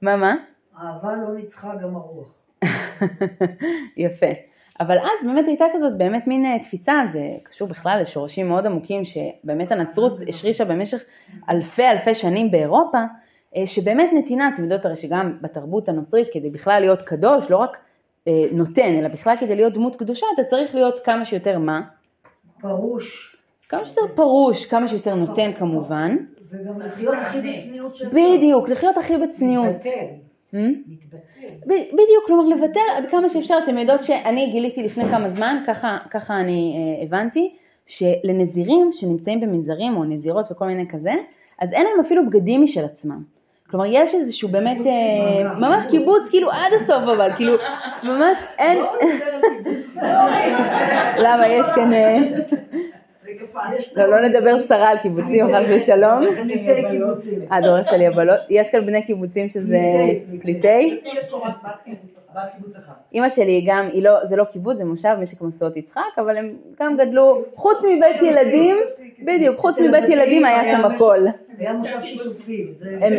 מה מה? אהבה לא ניצחה גם הרוח. יפה. אבל אז באמת הייתה כזאת באמת מין אה, תפיסה, זה קשור בכלל לשורשים מאוד עמוקים שבאמת הנצרות השרישה במשך אלפי אלפי שנים באירופה, אה, שבאמת נתינה, אתם יודעות הרי שגם בתרבות הנוצרית כדי בכלל להיות קדוש, לא רק אה, נותן, אלא בכלל כדי להיות דמות קדושה, אתה צריך להיות כמה שיותר מה? פרוש. כמה שיותר פרוש, כמה שיותר נותן כמובן. וגם לחיות הכי בצניעות שאפשר. בדיוק, לחיות הכי בצניעות. בדיוק, כלומר לבטל עד כמה שאפשר, אתם יודעות שאני גיליתי לפני כמה זמן, ככה, ככה אני אה, הבנתי, שלנזירים שנמצאים במנזרים או נזירות וכל מיני כזה, אז אין להם אפילו בגדים משל עצמם. כלומר יש איזשהו באמת, אה, ממש קיבוץ כאילו עד הסוף אבל, כאילו ממש אין, למה יש כאן, אה, לא, לא נדבר סרה על קיבוצים חס ושלום, קיבוצים. את דורכת על יבלות, יש כאן בני קיבוצים שזה פליטי, יש לו רק בת קיבוץ אחת. אימא שלי גם, היא לא, זה לא קיבוץ, זה מושב, משק מסורת יצחק, אבל הם גם גדלו, חוץ מבית ילדים, בדיוק, חוץ מבית ילדים היה שם הכל. היה מושב שיתופי.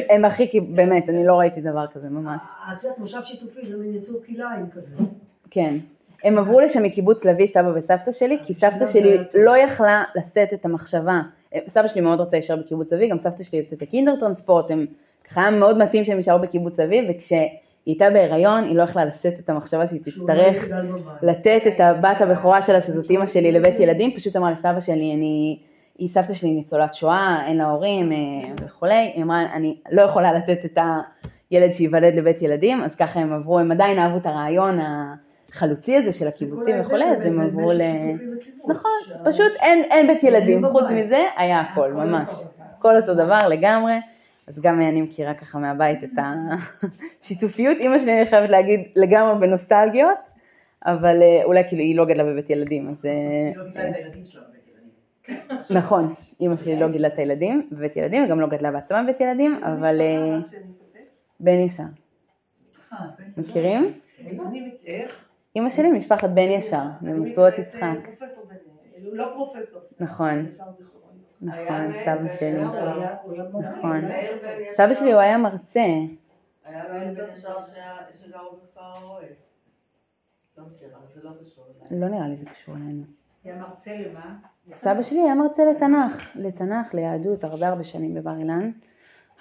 הם, הכי, כי- באמת, אני לא ראיתי דבר כזה ממש. את יודעת, מושב שיתופי זה מין יצור כלאיים כזה. כן. הם עברו לשם מקיבוץ לביא, סבא וסבתא שלי, כי סבתא שלי לא יכלה לשאת את המחשבה. סבא שלי מאוד רצה להישאר בקיבוץ לביא, גם סבתא שלי יוצאת לקינדר טרנספורט, הם ככה מאוד מתאים שהם יישארו בקיבוץ לביא, וכשהיא הייתה בהיריון, היא לא יכלה לשאת את המחשבה שהיא לא תצטרך. לתת את הבת הבכורה שלה, שזאת אימא שלי, לבית ילדים, פשוט אמרה לסבא שלי, אני, היא סבתא שלי ניצולת שואה, אין לה הורים אה, וכולי, היא אמרה, אני לא יכולה לתת את הילד שייוולד לבית ילדים, אז ככה הם עברו, הם עדיין אהבו את הרעיון החלוצי הזה של הקיבוצים וכולי, אז הם עברו ל... נכון, פשוט אין, אין בית ילדים, חוץ מזה היה הכל, ממש. כל אותו דבר לגמרי. אז גם אני מכירה ככה מהבית את השיתופיות. אימא שלי, אני חייבת להגיד, לגמרי בנוסטלגיות, אבל אה, אולי כאילו היא לא גדלה בבית ילדים, אז... אה, היא לא גידלה את הילדים שלה בבית ילדים. נכון, אימא שלי לא גידלה את הילדים בבית ילדים, וגם לא גדלה בעצמה בבית ילדים, אבל... אה, בן ישר. אה, מכירים? אימא שלי משפחת בן ישר, במשואות יצחק. פרופסור בן הוא לא פרופסור. נכון. נכון, סבא שלי. נכון. סבא שלי הוא היה מרצה. היה מאיר בן ישר שהיה- שגר בכפר הרואה. לא לא. לא נראה לי זה קשור אלינו. היה מרצה למה? סבא שלי היה מרצה לתנ"ך, לתנ"ך, ליהדות, הרבה הרבה שנים בבר אילן.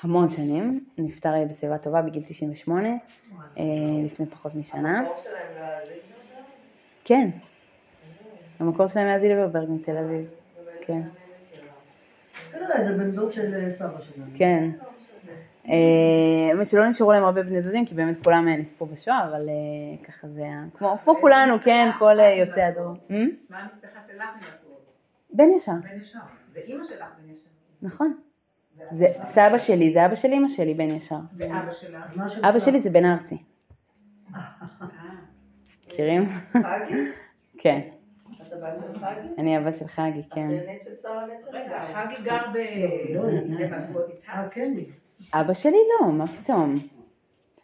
המון שנים. נפטר בשיבה טובה בגיל 98, אה, לפני פחות משנה. המקור שלהם היה לי. כן. המקור שלהם היה זילברברג מתל אביב. כן. כנראה, זה בן דוד של אה, סבא שלנו. כן. אה, האמת שלא נשארו להם הרבה בני דודים, כי באמת כולם אה, נספו בשואה, אבל אה, ככה זה היה, כמו כולנו, כן, כל אה, יוצאי הדור. אה? מה המשפחה שלך נשואות? בן ישר, בן ישר. זה אימא שלך בן ישר. נכון. זה סבא שלי, זה אבא של אמא שלי, בן ישר. ואבא שלך. אבא? שלי זה בן ארצי. אה. מכירים? חגי? כן. של חגי? אני אבא של חגי, כן. של שרה. רגע, חגי גר ב- לא, לא. במשואות יצחק. אה, כן. אבא שלי לא, מה פתאום?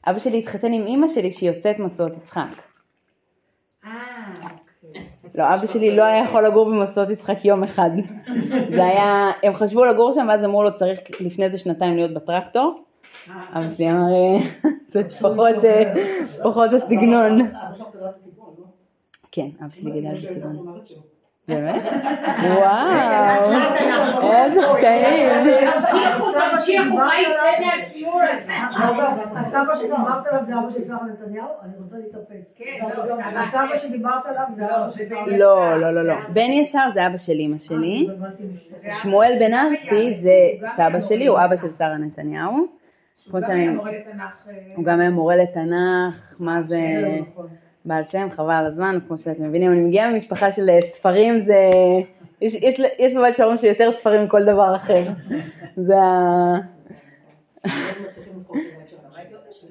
אבא שלי התחתן עם אימא שלי שהיא יוצאת מסעות יצחק. אה, לא, אבא שלי לא היה יכול לגור במסעות יצחק יום אחד. זה היה, הם חשבו לגור שם ואז אמרו לו צריך לפני זה שנתיים להיות בטרקטור. אבא שלי אמר, "אה, זה פחות, אה, פחות הסגנון. אבא שלך גדל בטבעון, לא? כן, אבא שלי גדל בטבעון. באמת? וואו, איזה קטעים. הסבא שדיברת עליו זה אבא של שרה נתניהו? אני רוצה להתאפס. כן, לא, סבא. הסבא שדיברת עליו זה אבא של שרה לא, לא, לא, לא. בן ישר זה אבא של אימא שלי. שמואל בן ארצי זה סבא שלי, הוא אבא של שרה נתניהו. הוא גם שאני, היה מורה לתנ"ך. אה, הוא גם היה מורה לתנ"ך, מה זה נכון. בעל שם, חבל על הזמן, כמו שאתם מבינים, אני מגיעה ממשפחה של אה, ספרים, זה... יש, יש, יש בבית של ההורים שלי יותר ספרים מכל דבר אחר. זה ה...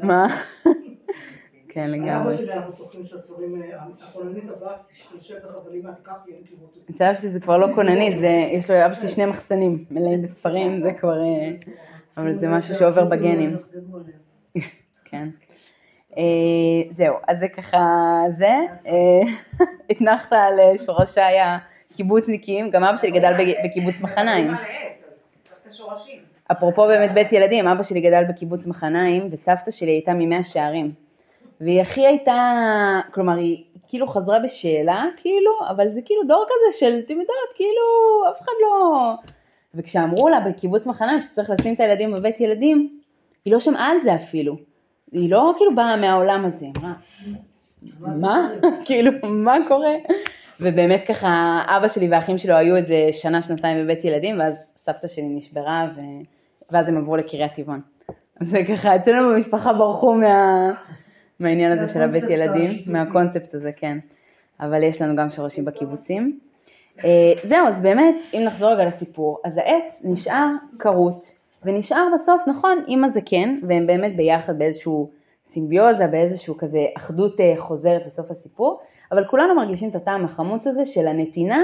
מה? כן, לגמרי. צוחקים שהספרים, אה, הכוננית עברה של שטח אבל אם את תיקח כי אין תראו אותי. אצל אבא שלי זה כבר לא כוננית, זה, יש לו, אבא שלי שני מחסנים מלאים בספרים, זה כבר... אה, אבל זה משהו שעובר בגנים. כן. אה, זהו, אז זה ככה זה. אה, התנחת על אה, שורשיי הקיבוצניקים, גם אבא שלי גדל בקיבוץ מחניים. אפרופו באמת בית ילדים, אבא שלי גדל בקיבוץ מחניים, וסבתא שלי הייתה ממאה שערים. והיא הכי הייתה, כלומר היא כאילו חזרה בשאלה, כאילו, אבל זה כאילו דור כזה של, אתם יודעות, כאילו, אף אחד לא... וכשאמרו לה בקיבוץ מחניים שצריך לשים את הילדים בבית ילדים, היא לא שמעה על זה אפילו. היא לא כאילו באה מהעולם הזה, אמרה, מה? כאילו, מה קורה? ובאמת ככה, אבא שלי והאחים שלו היו איזה שנה, שנתיים בבית ילדים, ואז סבתא שלי נשברה, ו... ואז הם עברו לקריית טבעון. אז זה ככה, אצלנו במשפחה ברחו מה... מהעניין הזה של הבית ילדים. מהקונספט הזה, כן. אבל יש לנו גם שורשים בקיבוצים. אה, זהו, אז באמת, אם נחזור רגע לסיפור, אז העץ נשאר כרות, ונשאר בסוף, נכון, עם הזקן, והם באמת ביחד באיזשהו סימביוזה, באיזשהו כזה אחדות אה, חוזרת בסוף הסיפור, אבל כולנו מרגישים את הטעם החמוץ הזה של הנתינה,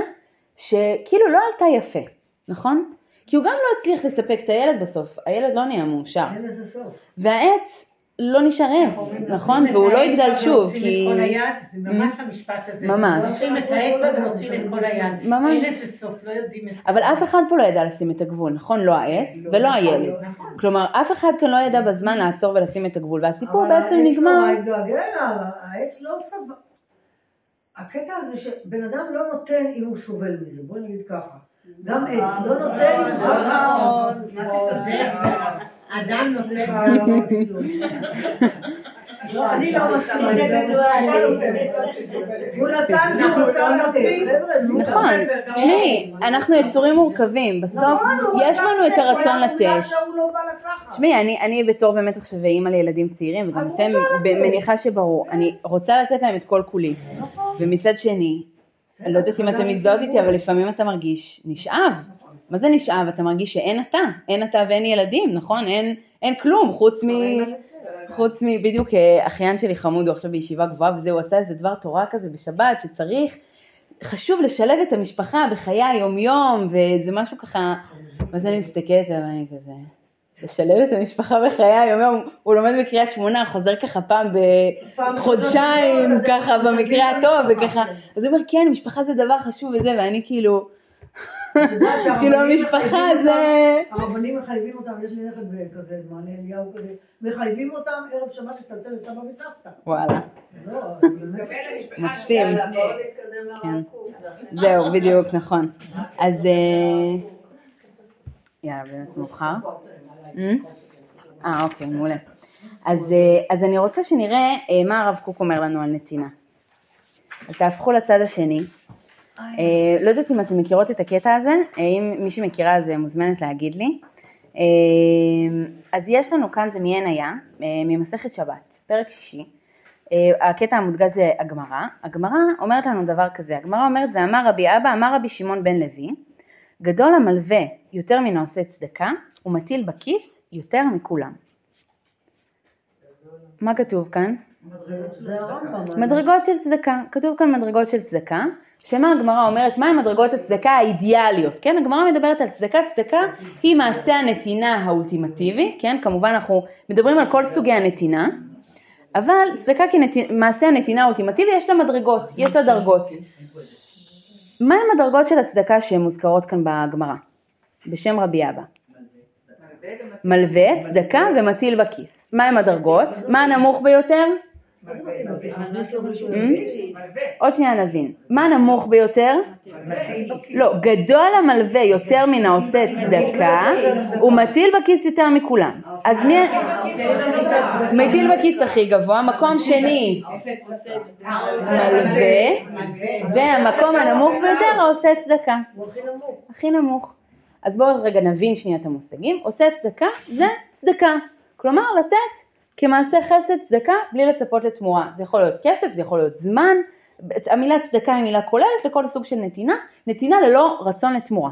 שכאילו לא עלתה יפה, נכון? כי הוא גם לא הצליח לספק את הילד בסוף, הילד לא נהיה מאושר. אין לזה סוף. והעץ לא נשאר עץ, נכון? והוא לא יגדל שוב, כי... להוציא את כל היד, זה ממש המשפט הזה. ממש. רוצים את העץ ולהוציא את כל היד. ממש. אין לזה סוף, לא יודעים את זה. אבל אף אחד פה לא ידע לשים את הגבול, נכון? לא העץ ולא הילד. כלומר, אף אחד כאן לא ידע בזמן לעצור ולשים את הגבול, והסיפור אבל בעצם העץ נגמר. לא התגעגע אליו, העץ לא סבל. הקטע הזה שבן אדם לא נותן אם הוא סובל מזה, בוא נגיד ככה. גם עץ לא נותן אם הוא נכון, אדם נותן. לא, אני לא מסכימה הוא רצה לתת. חבר'ה, נו. נכון, תשמעי, אנחנו יצורים מורכבים, בסוף נכון, יש לנו את הרצון לתת. לא. תשמעי, אני, אני בתור באמת עכשיו אימא לילדים צעירים, וגם אתם מניחה שברור, אני רוצה לתת להם את כל כולי. ומצד שני, אני לא יודעת אם אתם מזדהות איתי, אבל לפעמים אתה מרגיש נשאב. מה זה נשאב? אתה מרגיש שאין אתה, אין אתה ואין ילדים, נכון? אין, אין כלום, חוץ מ... חוץ מ... בדיוק אה, אחיין שלי חמוד, הוא עכשיו בישיבה גבוהה וזה, הוא עשה איזה דבר תורה כזה בשבת, שצריך, חשוב לשלב את המשפחה בחיי היומיום, וזה משהו ככה, ואז אני מסתכלת עליו ואני כזה, לשלב את המשפחה בחיי היומיום, הוא לומד בקריית שמונה, חוזר ככה פעם בחודשיים, ככה במקרה הטוב, וככה, אז הוא אומר, כן, משפחה זה דבר חשוב וזה, ואני כאילו, כאילו המשפחה מחייבים זה... הרבנים מחייבים אותם, יש לי נכד כזה, מענה אליהו כזה, מחייבים אותם ערב שבת לצלצל לסבא וסבתא. וואלה, לא. מקסים. כן. זהו, בדיוק, נכון. אז... אה, יאללה, באמת מאוחר. אה, אה, אוקיי, מעולה. אז, אה, אז אני רוצה שנראה אה, מה הרב קוק אומר לנו על נתינה. אז תהפכו לצד השני. אה, לא יודעת אם אתם מכירות את הקטע הזה, אה, אם מי שמכירה אז אה, מוזמנת להגיד לי. אה, אז יש לנו כאן, זה מעין היה, אה, ממסכת שבת, פרק שישי. אה, הקטע המודגש זה הגמרא. הגמרא אומרת לנו דבר כזה, הגמרא אומרת, ואמר רבי אבא, אמר רבי שמעון בן לוי, גדול המלווה יותר מן העושה צדקה, ומטיל בכיס יותר מכולם. מה כתוב כאן? זה הרמב"ם. מדרגות של צדקה, כתוב כאן מדרגות של צדקה, שמה הגמרא אומרת, מה מדרגות הצדקה האידיאליות, כן, הגמרא מדברת על צדקה, צדקה היא מעשה הנתינה האולטימטיבי, כן, כמובן אנחנו מדברים על כל סוגי הנתינה, אבל צדקה כמעשה הנתינה האולטימטיבי יש לה מדרגות, יש לה דרגות. מה הם הדרגות של הצדקה שהן מוזכרות כאן בגמרא, בשם רבי אבא? מלווה, צדקה ומטיל בכיס. מה הם הדרגות? מה הנמוך ביותר? עוד שנייה נבין. מה הנמוך ביותר? לא, גדול המלווה יותר מן העושה צדקה, הוא מטיל בכיס יותר מכולם. אז מי... מטיל בכיס הכי גבוה, מקום שני מלווה, והמקום הנמוך ביותר העושה צדקה. הוא הכי נמוך. הכי נמוך. אז בואו רגע נבין שנייה את המושגים. עושה צדקה זה צדקה. כלומר לתת כמעשה חסד צדקה בלי לצפות לתמורה. זה יכול להיות כסף, זה יכול להיות זמן. המילה צדקה היא מילה כוללת לכל סוג של נתינה. נתינה ללא רצון לתמורה.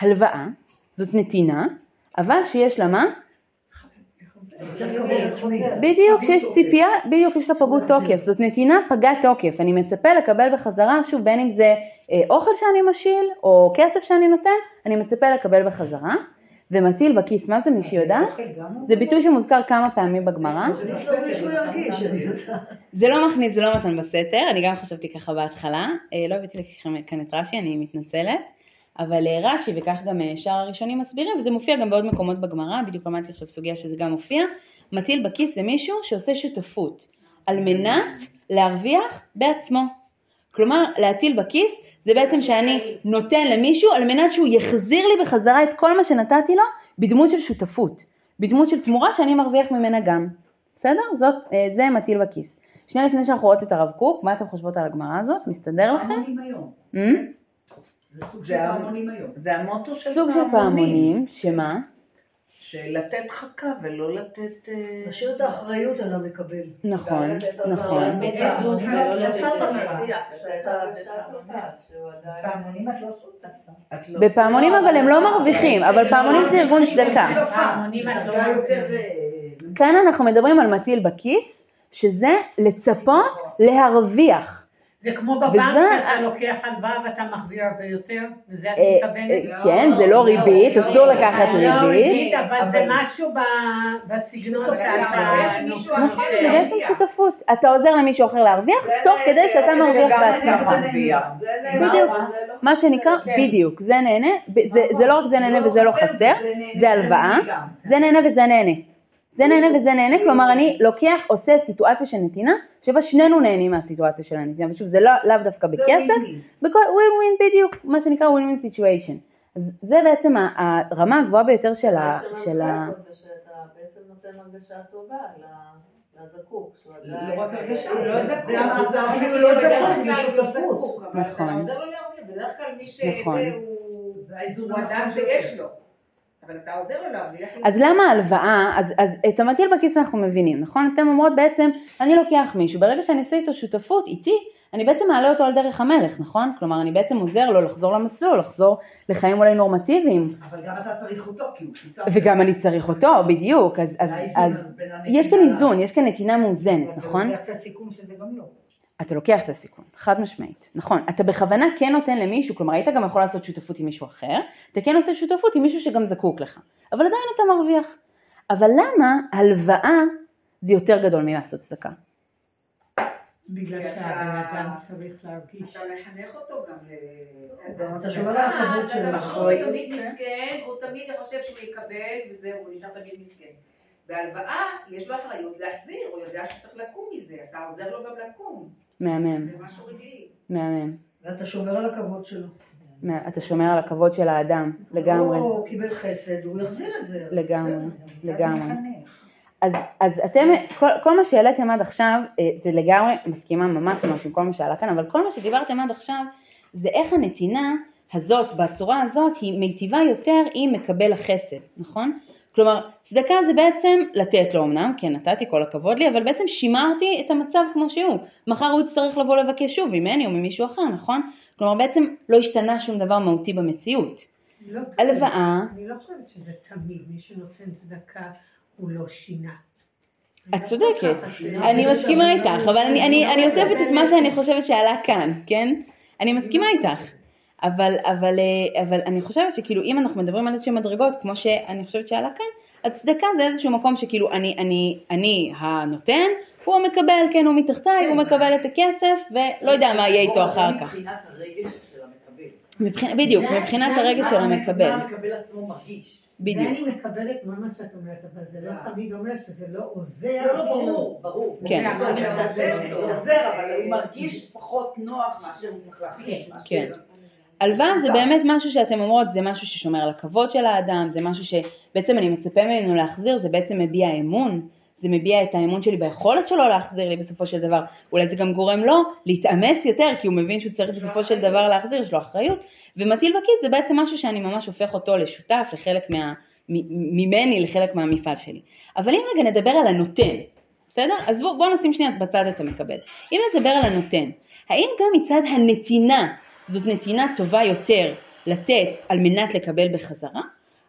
הלוואה זאת נתינה, אבל שיש לה מה? בדיוק, שיש ציפייה, בדיוק יש לה פגות תוקף, זאת נתינה פגת תוקף, אני מצפה לקבל בחזרה, שוב בין אם זה אה, אוכל שאני משיל או כסף שאני נותן, אני מצפה לקבל בחזרה, ומטיל בכיס, מה זה מי שיודעת? זה ביטוי שמוזכר כמה פעמים בגמרא, יודעת. זה לא מכניס, זה לא מתן בסתר, אני גם חשבתי ככה בהתחלה, אה, לא הבאתי לכם כאן את רש"י, אני מתנצלת, אבל אה, רש"י וכך גם אה, שאר הראשונים מסבירים, וזה מופיע גם בעוד מקומות בגמרא, בדיוק למדתי עכשיו סוגיה שזה גם מופיע, מטיל בכיס זה מישהו שעושה שותפות, על מנת להרוויח בעצמו. כלומר, להטיל בכיס זה בעצם שאני נותן למישהו על מנת שהוא יחזיר לי בחזרה את כל מה שנתתי לו בדמות של שותפות, בדמות של תמורה שאני מרוויח ממנה גם. בסדר? זאת, אה, זה מטיל בכיס. שנייה לפני שאנחנו רואות את הרב קוק, מה אתם חושבות על הגמרא הזאת? מסתדר לכם? פעמונים היום. Hmm? זה סוג של פעמונים היום. זה המוטו של סוג של פעמונים, שמה? של לתת חכה ולא לתת... אה, להשאיר את האחריות על המקבל. נכון, נכון. את לא שותפה. את לא... בפעמונים אבל הם לא מרוויחים, אבל פעמונים זה ארגון צדקה. פעמונים את לא יותר... כאן אנחנו מדברים על מטיל בכיס, שזה לצפות להרוויח. זה כמו בבנק וזה- שאתה לוקח הלוואה ואתה מחזיר הרבה יותר, וזה את אה, מתכוונת? אה, כן, זה לא ריבית, אסור לקחת לא ריבית. ריבית, אבל זה משהו ב- בסגנון שאתה נכון, זה בעצם שותפות. אתה עוזר למישהו אחר להרוויח, תוך כדי שאתה מרוויח בעצמך. בדיוק. מה שנקרא, כן. בדיוק, זה נהנה, זה- זה לא רק זה נהנה וזה לא חסר, זה הלוואה, זה נהנה וזה נהנה. זה נהנה וזה נהנה, כלומר אני לוקח, עושה סיטואציה של נתינה, שבה שנינו נהנים מהסיטואציה של הנתינה, ושוב זה לא, לאו דווקא בכסף, בכל ווין ווין בדיוק, מה שנקרא win win situation. אז זה בעצם הרמה הגבוהה ביותר של ה... של ה... זה שאתה בעצם נותן הרגשה טובה לזקוק, שהוא לא עדיין... רק הרגשה, זה- לא זה- זקוק, זה- זה אפילו אפילו לא לא זקוק, זה זה אתה נכון. עוזר לו להרוויח, בדרך כלל מי שזה נכון. הוא זה האיזון הוא אדם שיש לו, אבל אתה עוזר לו להרוויח. אז למה ההלוואה, אז, אז את המטיל בכיס אנחנו מבינים, נכון? אתם אומרות בעצם, אני לוקח מישהו, ברגע שאני עושה איתו שותפות איתי, אני בעצם מעלה אותו על דרך המלך, נכון? כלומר, אני בעצם עוזר לו לחזור למסלול, לחזור לחיים אולי נורמטיביים, אבל גם אתה צריך אותו, כי הוא שותף. וגם אני צריך אותו, בדיוק, אז, אז, אז יש כאן איזון, יש כאן נתינה מאוזנת, נכון? אתה לוקח את הסיכון שזה גם לא. אתה לוקח את הסיכון, חד משמעית, נכון, אתה בכוונה כן נותן למישהו, כלומר היית גם יכול לעשות שותפות עם מישהו אחר, אתה כן עושה שותפות עם מישהו שגם זקוק לך, אבל עדיין אתה מרוויח. אבל למה הלוואה זה יותר גדול מלעשות צדקה? בגלל שהבן אדם צריך להרגיש. אתה מחנך אותו גם ל... אתה שומר על הכבוד שלו. הוא. תמיד מסכן, הוא תמיד חושב שהוא יקבל, וזהו, הוא נשאר תמיד מסכן. בהלוואה יש לו אחריות להחזיר, הוא יודע שהוא צריך לקום מזה, אתה עוזר לו גם לקום. מהמם, זה משהו רגעי. מהמם. ואתה שומר על הכבוד שלו. אתה שומר על הכבוד של האדם, לגמרי, הוא קיבל חסד, הוא יחזיר את זה. לגמרי. לגמרי. אז, אז אתם, כל, כל מה שהעליתם עד עכשיו, אה, זה לגמרי, מסכימה ממש ממש עם כל מה שעלה כאן, אבל כל מה שדיברתם עד עכשיו, זה איך הנתינה הזאת, בצורה הזאת, היא מיטיבה יותר עם מקבל החסד, נכון? כלומר, צדקה זה בעצם לתת לו אמנם, כן נתתי כל הכבוד לי, אבל בעצם שימרתי את המצב כמו שהוא. מחר הוא יצטרך לבוא לבקש שוב ממני או ממישהו אחר, נכון? כלומר בעצם לא השתנה שום דבר מהותי במציאות. לא תמיד. הלוואה, אני לא חושבת שזה תמיד, מי שנותן צדקה הוא לא שינה. את צודקת. אני מסכימה איתך, אבל אני אוספת את מה שאני חושבת שעלה כאן, כן? אני מסכימה איתך, אבל, אבל, אה, אבל אני חושבת שכאילו אם אנחנו מדברים על איזשהם מדרגות, כמו שאני חושבת שעלה כאן, הצדקה זה איזשהו מקום שכאילו אני, אני, אני הנותן, הוא המקבל, כן, הוא מתחתיי, הוא מקבל את הכסף, ולא יודע מה יהיה איתו אחר כך. מבחינת הרגש של המקבל. בדיוק, זה- מבחינת זה הרגש של המק- המקבל, מה המקבל עצמו מרגיש. בדיוק. ואני מקבלת מה מה שאת אומרת, אבל זה לא תמיד אומר שזה לא עוזר. לא, לא. ברור, ברור. כן. זה עוזר, זה עוזר, אבל הוא מרגיש פחות נוח מאשר הוא צריך להרגיש. כן. הלוואה זה באמת משהו שאתם אומרות, זה משהו ששומר על הכבוד של האדם, זה משהו שבעצם אני מצפה ממנו להחזיר, זה בעצם מביע אמון, זה מביע את האמון שלי ביכולת שלו להחזיר לי בסופו של דבר, אולי זה גם גורם לו להתאמץ יותר, כי הוא מבין שהוא צריך בסופו של דבר להחזיר, יש לו אחריות, ומטיל בכיס זה בעצם משהו שאני ממש הופך אותו לשותף, לחלק מה... ממני לחלק מהמפעל שלי. אבל אם רגע נדבר על הנותן, בסדר? אז בואו בוא נשים שנייה בצד את המקבל. אם נדבר על הנותן, האם גם מצד הנתינה זאת נתינה טובה יותר לתת על מנת לקבל בחזרה?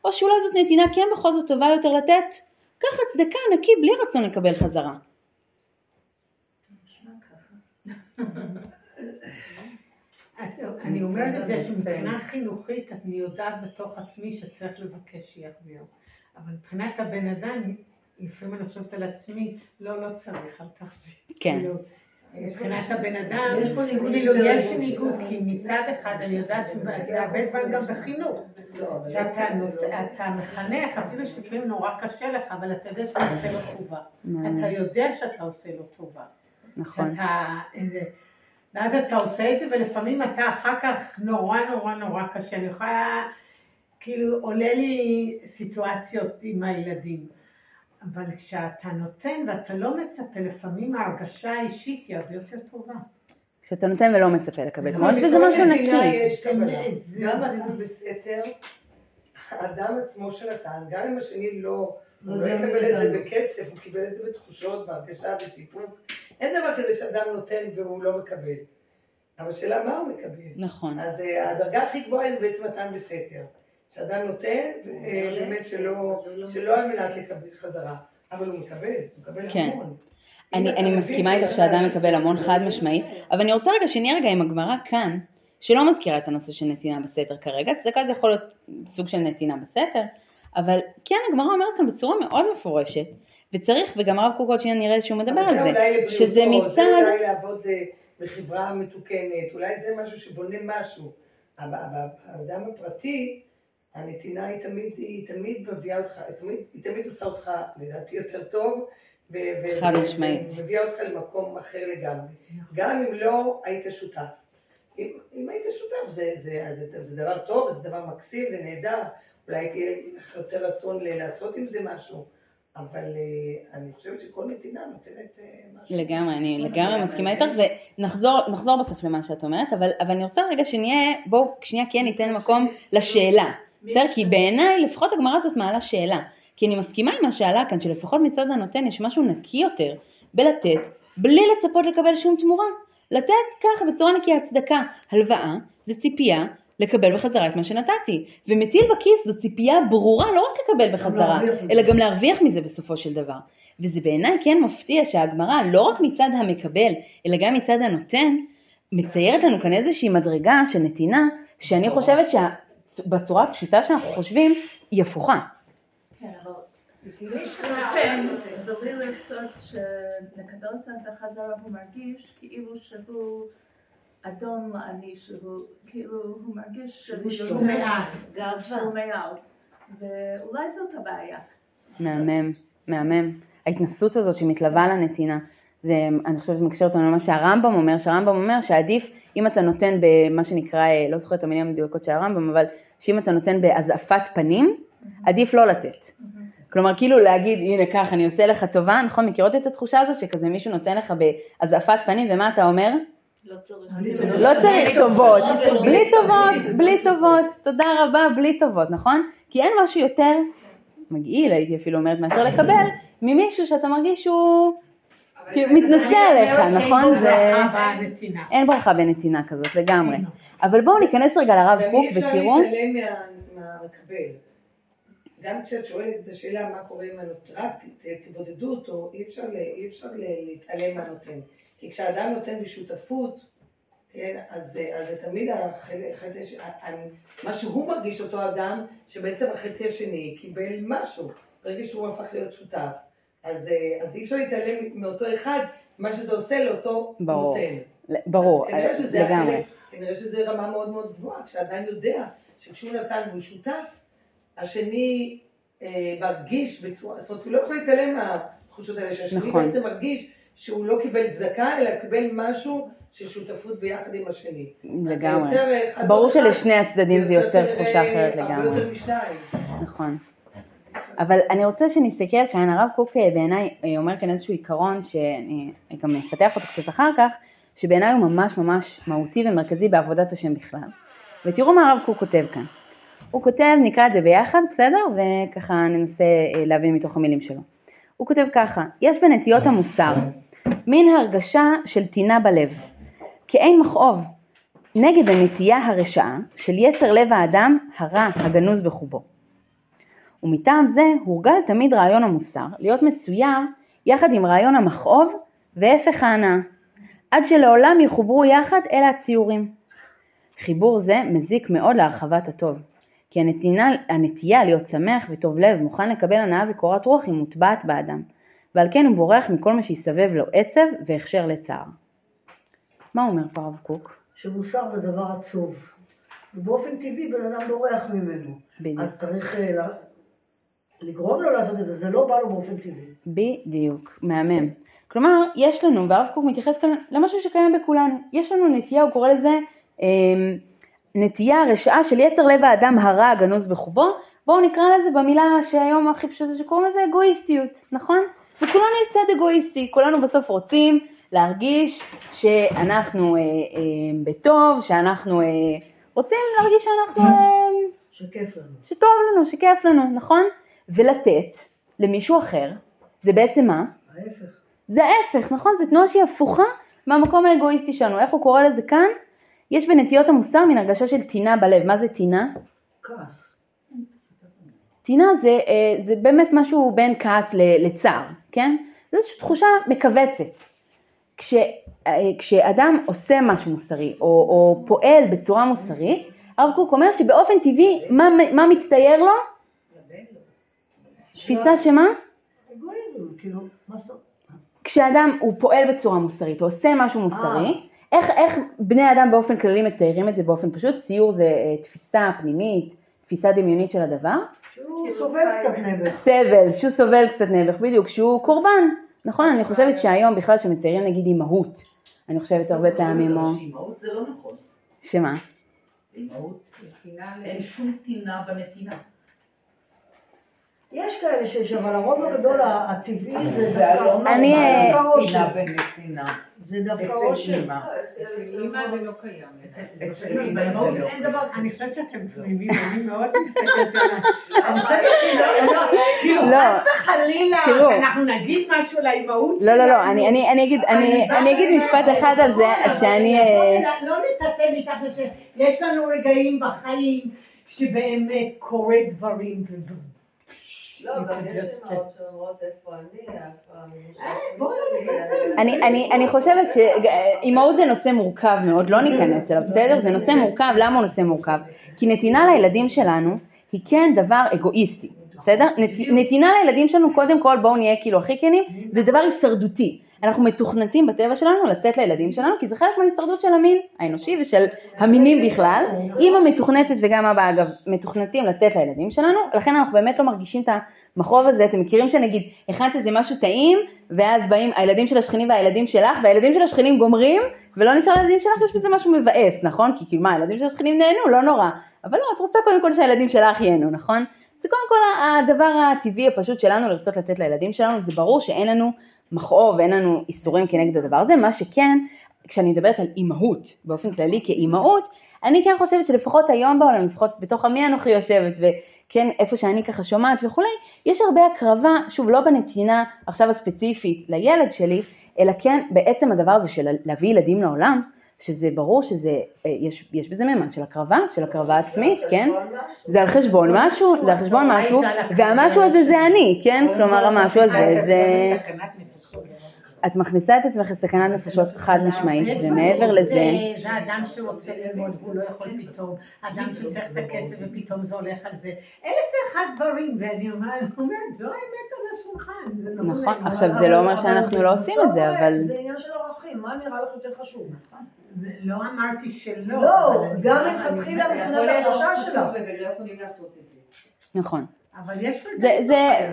או שאולי זאת נתינה כן בכל זאת טובה יותר לתת ככה צדקה נקי בלי רצון לקבל חזרה? אני אומרת את זה שמבחינה חינוכית אני יודעת בתוך עצמי שצריך לבקש שיחזיר. אבל מבחינת הבן אדם, לפעמים אני חושבת על עצמי, לא, לא צריך, אל תחזיר. כן. מבחינת הבן אדם, יש פה ניגוד כאילו יש. ניגוד, כי מצד אחד אני יודעת שזה הרבה דברים גם בחינוך. שאתה נות- אתה מחנך, אפילו שלפעמים נורא קשה לך, אבל אתה יודע שאתה עושה לו טובה. מעניין. אתה יודע שאתה עושה לו טובה. נכון. ואז אתה עושה את זה, ולפעמים אתה אחר כך נורא נורא נורא קשה. אני יכולה, כאילו, עולה לי סיטואציות עם הילדים. אבל כשאתה נותן ואתה לא מצפה, לפעמים ההרגשה האישית היא הרבה יותר טובה. כשאתה נותן ולא מצפה לקבל, כמו יש בכל בזה משהו נקי. זה- גם מתן בסתר, האדם עצמו שנתן, גם אם השני לא, לא הוא לא מי יקבל את זה. בכסף, הוא קיבל את זה בתחושות, בהרגשה, בסיפוק. אין דבר כזה שאדם נותן והוא לא מקבל. אבל השאלה מה הוא מקבל. נכון. אז אה, הדרגה הכי גבוהה זה בעצם מתן בסתר. שאדם נותן, אה, באמת שלא, שלא על מנת לקבל חזרה, אבל הוא מקבל, הוא מקבל כן. המון. אני, אני מסכימה איתך שאדם מקבל המון חד משמעית, אבל אני רוצה רגע שנהיה רגע עם הגמרא כאן, שלא מזכירה את הנושא של נתינה בסתר כרגע, צדקה זה יכול להיות סוג של נתינה בסתר, אבל כן הגמרא אומרת כאן בצורה מאוד מפורשת, וצריך, וגם הרב קוק עוד שניה נראה שהוא מדבר על זה, שזה זה מצד, אולי לעבוד אה, בחברה מתוקנת, אולי זה משהו שבונה משהו. אבל האדם הפרטי, הנתינה היא תמיד, היא תמיד מביאה אותך, היא תמיד, היא תמיד עושה אותך לדעתי יותר טוב. חד ו- משמעית. ומביאה אותך למקום אחר לגמרי. גם אם לא היית שותף. אם, אם היית שותף זה, זה, זה, זה דבר טוב, זה דבר מקסים, זה נהדר. אולי תהיה לך יותר רצון לעשות עם זה משהו. אבל אה, אני חושבת שכל נתינה נותנת אה, משהו. לגמרי, אני לגמרי מסכימה איתך, ונחזור נחזור בסוף למה שאת אומרת, אבל, אבל אני רוצה רגע שנהיה, בואו שנייה כן ניתן מקום לשאלה, בסדר? כי בעיניי לפחות הגמרא הזאת מעלה שאלה, כי אני מסכימה עם מה שעלה כאן, שלפחות מצד הנותן יש משהו נקי יותר בלתת, בלי לצפות לקבל שום תמורה. לתת ככה בצורה נקייה צדקה, הלוואה זה ציפייה לקבל בחזרה את מה שנתתי, ומטיל בכיס זו ציפייה ברורה לא רק לקבל בחזרה. אלא גם להרוויח מזה בסופו של דבר. וזה בעיניי כן מפתיע שהגמרא לא רק מצד המקבל, אלא גם מצד הנותן, מציירת לנו כאן איזושהי מדרגה של נתינה, שאני חושבת שבצורה הפשוטה שאנחנו חושבים, היא הפוכה. כן, אבל כן, בלי לרצות שנקבל את זה בחזרה, הוא מרגיש כאילו שהוא אדון לעני, שהוא כאילו, הוא מרגיש שהוא מעל, שהוא מעל, ואולי זאת הבעיה. מהמם, מהמם. ההתנסות הזאת שמתלווה לנתינה. זה, אני חושבת שזה מקשר אותנו למה שהרמב"ם אומר, שהרמב"ם אומר שעדיף אם אתה נותן במה שנקרא, אה, לא זוכרת את המילים המדויקות של הרמב"ם, אבל שאם אתה נותן בהזעפת פנים, עדיף לא לתת. כלומר, כאילו להגיד, הנה כך, אני עושה לך טובה, נכון? מכירות את התחושה הזאת שכזה מישהו נותן לך בהזעפת פנים, ומה אתה אומר? לא צריך. לא צריך טובות, בלי טובות, בלי טובות, תודה רבה, בלי טובות, נכון? כי אין משהו יותר מגעיל, הייתי אפילו אומרת, מאשר לקבל, ממישהו שאתה מרגיש שהוא כאילו מתנשא עליך, נכון? זה... אין ברכה בנתינה כזאת, לגמרי. אבל בואו ניכנס רגע לרב קוק ותראו. ואי אפשר להתעלם מהמקבל. גם כשאת שואלת את השאלה מה קורה עם הנותן, רק תבודדו אותו, אי אפשר, להתעלם מהנותן. כי כשאדם נותן בשותפות, כן, אז, אז זה תמיד החצי, מה שהוא מרגיש אותו אדם, שבעצם החצי השני קיבל משהו, ברגע שהוא הפך להיות שותף. אז, אז אי אפשר להתעלם מאותו אחד, מה שזה עושה לאותו ברור, נותן. ברור, אז כנראה שזה לגמרי. החלק, כנראה שזה רמה מאוד מאוד גבוהה, כשאדם יודע שכשהוא נתן והוא שותף, השני אה, מרגיש בצורה, זאת אומרת, הוא לא יכול להתעלם מהתחושות האלה, שהשני נכון. בעצם מרגיש שהוא לא קיבל צדקה, אלא קיבל משהו של שותפות ביחד עם השני. לגמרי. אה, ברור שלשני הצדדים זה יוצר תחושה אחרת הרבה לגמרי. יותר משניים. נכון. אבל אני רוצה שנסתכל כאן, הרב קוק אה, בעיניי אה, אומר כאן איזשהו עיקרון שאני גם אפתח אותו קצת אחר כך, שבעיניי הוא ממש ממש מהותי ומרכזי בעבודת השם בכלל. ותראו מה הרב קוק כותב כאן. הוא כותב, נקרא את זה ביחד, בסדר? וככה ננסה אה, להבין מתוך המילים שלו. הוא כותב ככה, יש בנטיות המוסר מין הרגשה של טינה בלב, כאין מכאוב, נגד הנטייה הרשעה של יצר לב האדם הרע הגנוז בחובו. ומטעם זה הורגל תמיד רעיון המוסר להיות מצויר יחד עם רעיון המכאוב והפך ההנאה, עד שלעולם יחוברו יחד אלה הציורים. חיבור זה מזיק מאוד להרחבת הטוב, כי הנתינה, הנטייה להיות שמח וטוב לב מוכן לקבל הנאה וקורת רוח היא מוטבעת באדם, ועל כן הוא בורח מכל מה שיסבב לו עצב והכשר לצער. מה אומר פה הרב קוק? שמוסר זה דבר עצוב. ובאופן טבעי בן אדם בורח ממנו. בדיוק. אז צריך אה, לגרום לו לעשות את זה, זה לא בא לו באופן טבעי. בדיוק, מהמם. כלומר, יש לנו, והרב קוק מתייחס כאן למשהו שקיים בכולנו, יש לנו נטייה, הוא קורא לזה אה, נטייה רשעה של יצר לב האדם הרע הגנוז בחובו, בואו נקרא לזה במילה שהיום הכי פשוטה שקוראים לזה אגואיסטיות, נכון? וכולנו יש צד אגואיסטי, כולנו בסוף רוצים להרגיש שאנחנו אה, אה, בטוב, שאנחנו אה, רוצים להרגיש שאנחנו, אה, שכיף לנו. שטוב לנו, שכיף לנו, נכון? ולתת למישהו אחר, זה בעצם מה? ההפך. זה ההפך, נכון? זו תנועה שהיא הפוכה מהמקום האגואיסטי שלנו. איך הוא קורא לזה כאן? יש בנטיות המוסר מין הרגשה של טינה בלב. מה זה טינה? כעס. טינה זה, אה, זה באמת משהו בין כעס לצער, כן? זו איזושהי תחושה מכווצת. כש, אה, כשאדם עושה משהו מוסרי או, או פועל בצורה מוסרית, הרב קוק אומר שבאופן טבעי, מה, מה מצטייר לו? תפיסה שמה? כשאדם הוא פועל בצורה מוסרית, הוא עושה משהו מוסרי, איך, איך בני אדם באופן כללי מציירים את זה באופן פשוט? ציור זה אה, תפיסה פנימית, תפיסה דמיונית של הדבר. שהוא סובל קצת נבך. סבל, שהוא סובל קצת נבך, בדיוק, שהוא קורבן. נכון, אני חושבת שהיום בכלל שמציירים נגיד אימהות, אני חושבת הרבה פעמים, או... שאימהות זה לא נכון. שמה? אימהות, אין שום טינה בנתינה. יש כאלה שיש, אבל הרוב הגדול הטבעי זה זה דווקא לא אני, אה, טינה אושר. בנתינה. זה דווקא אושר. אימא. אצל אימא זה לא קיים. אצל לא, לא. אין דבר, אני חושבת שאתם תמימים, אני מאוד מסתכלת עליי. אני חושבת שלא, לא, כאילו לא. חס וחלילה. שאנחנו נגיד משהו לאימהות לא, לא, לא, שלנו. אני, אני, אני אגיד, משפט אחד על זה, אבל שאני... אה, לא לטאטא מתחת שיש לנו רגעים בחיים שבאמת קורה דברים. אני, חושבת שאימהות זה נושא מורכב מאוד, לא ניכנס אליו, בסדר? זה נושא מורכב, למה הוא נושא מורכב? כי נתינה לילדים שלנו היא כן דבר אגואיסטי, בסדר? נת, נתינה לילדים שלנו, קודם כל בואו נהיה כאילו הכי כנים, זה דבר הישרדותי. אנחנו מתוכנתים בטבע שלנו לתת לילדים שלנו, כי זה חלק מההישרדות של המין האנושי ושל המינים בכלל. אימא מתוכנתת וגם אבא אגב מתוכנתים לתת לילדים שלנו, לכן אנחנו באמת לא מרגישים את המחרוב הזה, אתם מכירים שנגיד הכנת איזה משהו טעים, ואז באים הילדים של השכנים והילדים שלך, והילדים של השכנים גומרים, ולא נשאר לילדים שלך, יש בזה משהו מבאס, נכון? כי כאילו מה, הילדים של השכנים נהנו, לא נורא. אבל לא, את רוצה קודם כל שהילדים שלך ייהנו, נכון? זה קודם כל הדבר הטבעי הפשוט שלנו לרצות לתת לילדים שלנו, זה ברור שאין לנו מכאוב ואין לנו איסורים כנגד הדבר הזה, מה שכן, כשאני מדברת על אימהות, באופן כללי כאימהות, אני כן חושבת שלפחות היום בעולם, לפחות בתוך עמי אנוכי יושבת, וכן איפה שאני ככה שומעת וכולי, יש הרבה הקרבה, שוב לא בנתינה עכשיו הספציפית לילד שלי, אלא כן בעצם הדבר הזה של להביא ילדים לעולם, שזה ברור שזה, אה, יש, יש בזה מימד של הקרבה, של הקרבה עצמית, כן? זה על חשבון משהו, זה על חשבון משהו, והמשהו הזה זה אני, כן? כלומר המשהו הזה זה... את מכניסה את עצמך לסכנת נפשות חד משמעית, ומעבר לזה... זה אדם שרוצה ללמוד והוא לא יכול פתאום, אדם שצריך את הכסף ופתאום זה הולך על זה, אלף ואחד דברים, ואני אומרת, זו האמת על השולחן. לא נכון, עכשיו זה לא אומר שאנחנו לא עושים את זה, אבל... זה עניין של ערכים, מה נראה לך יותר חשוב, נכון? לא אמרתי שלא. לא, גם מלכתחילה מבחינת ההרגשה שלך. נכון. אבל יש זה, זה,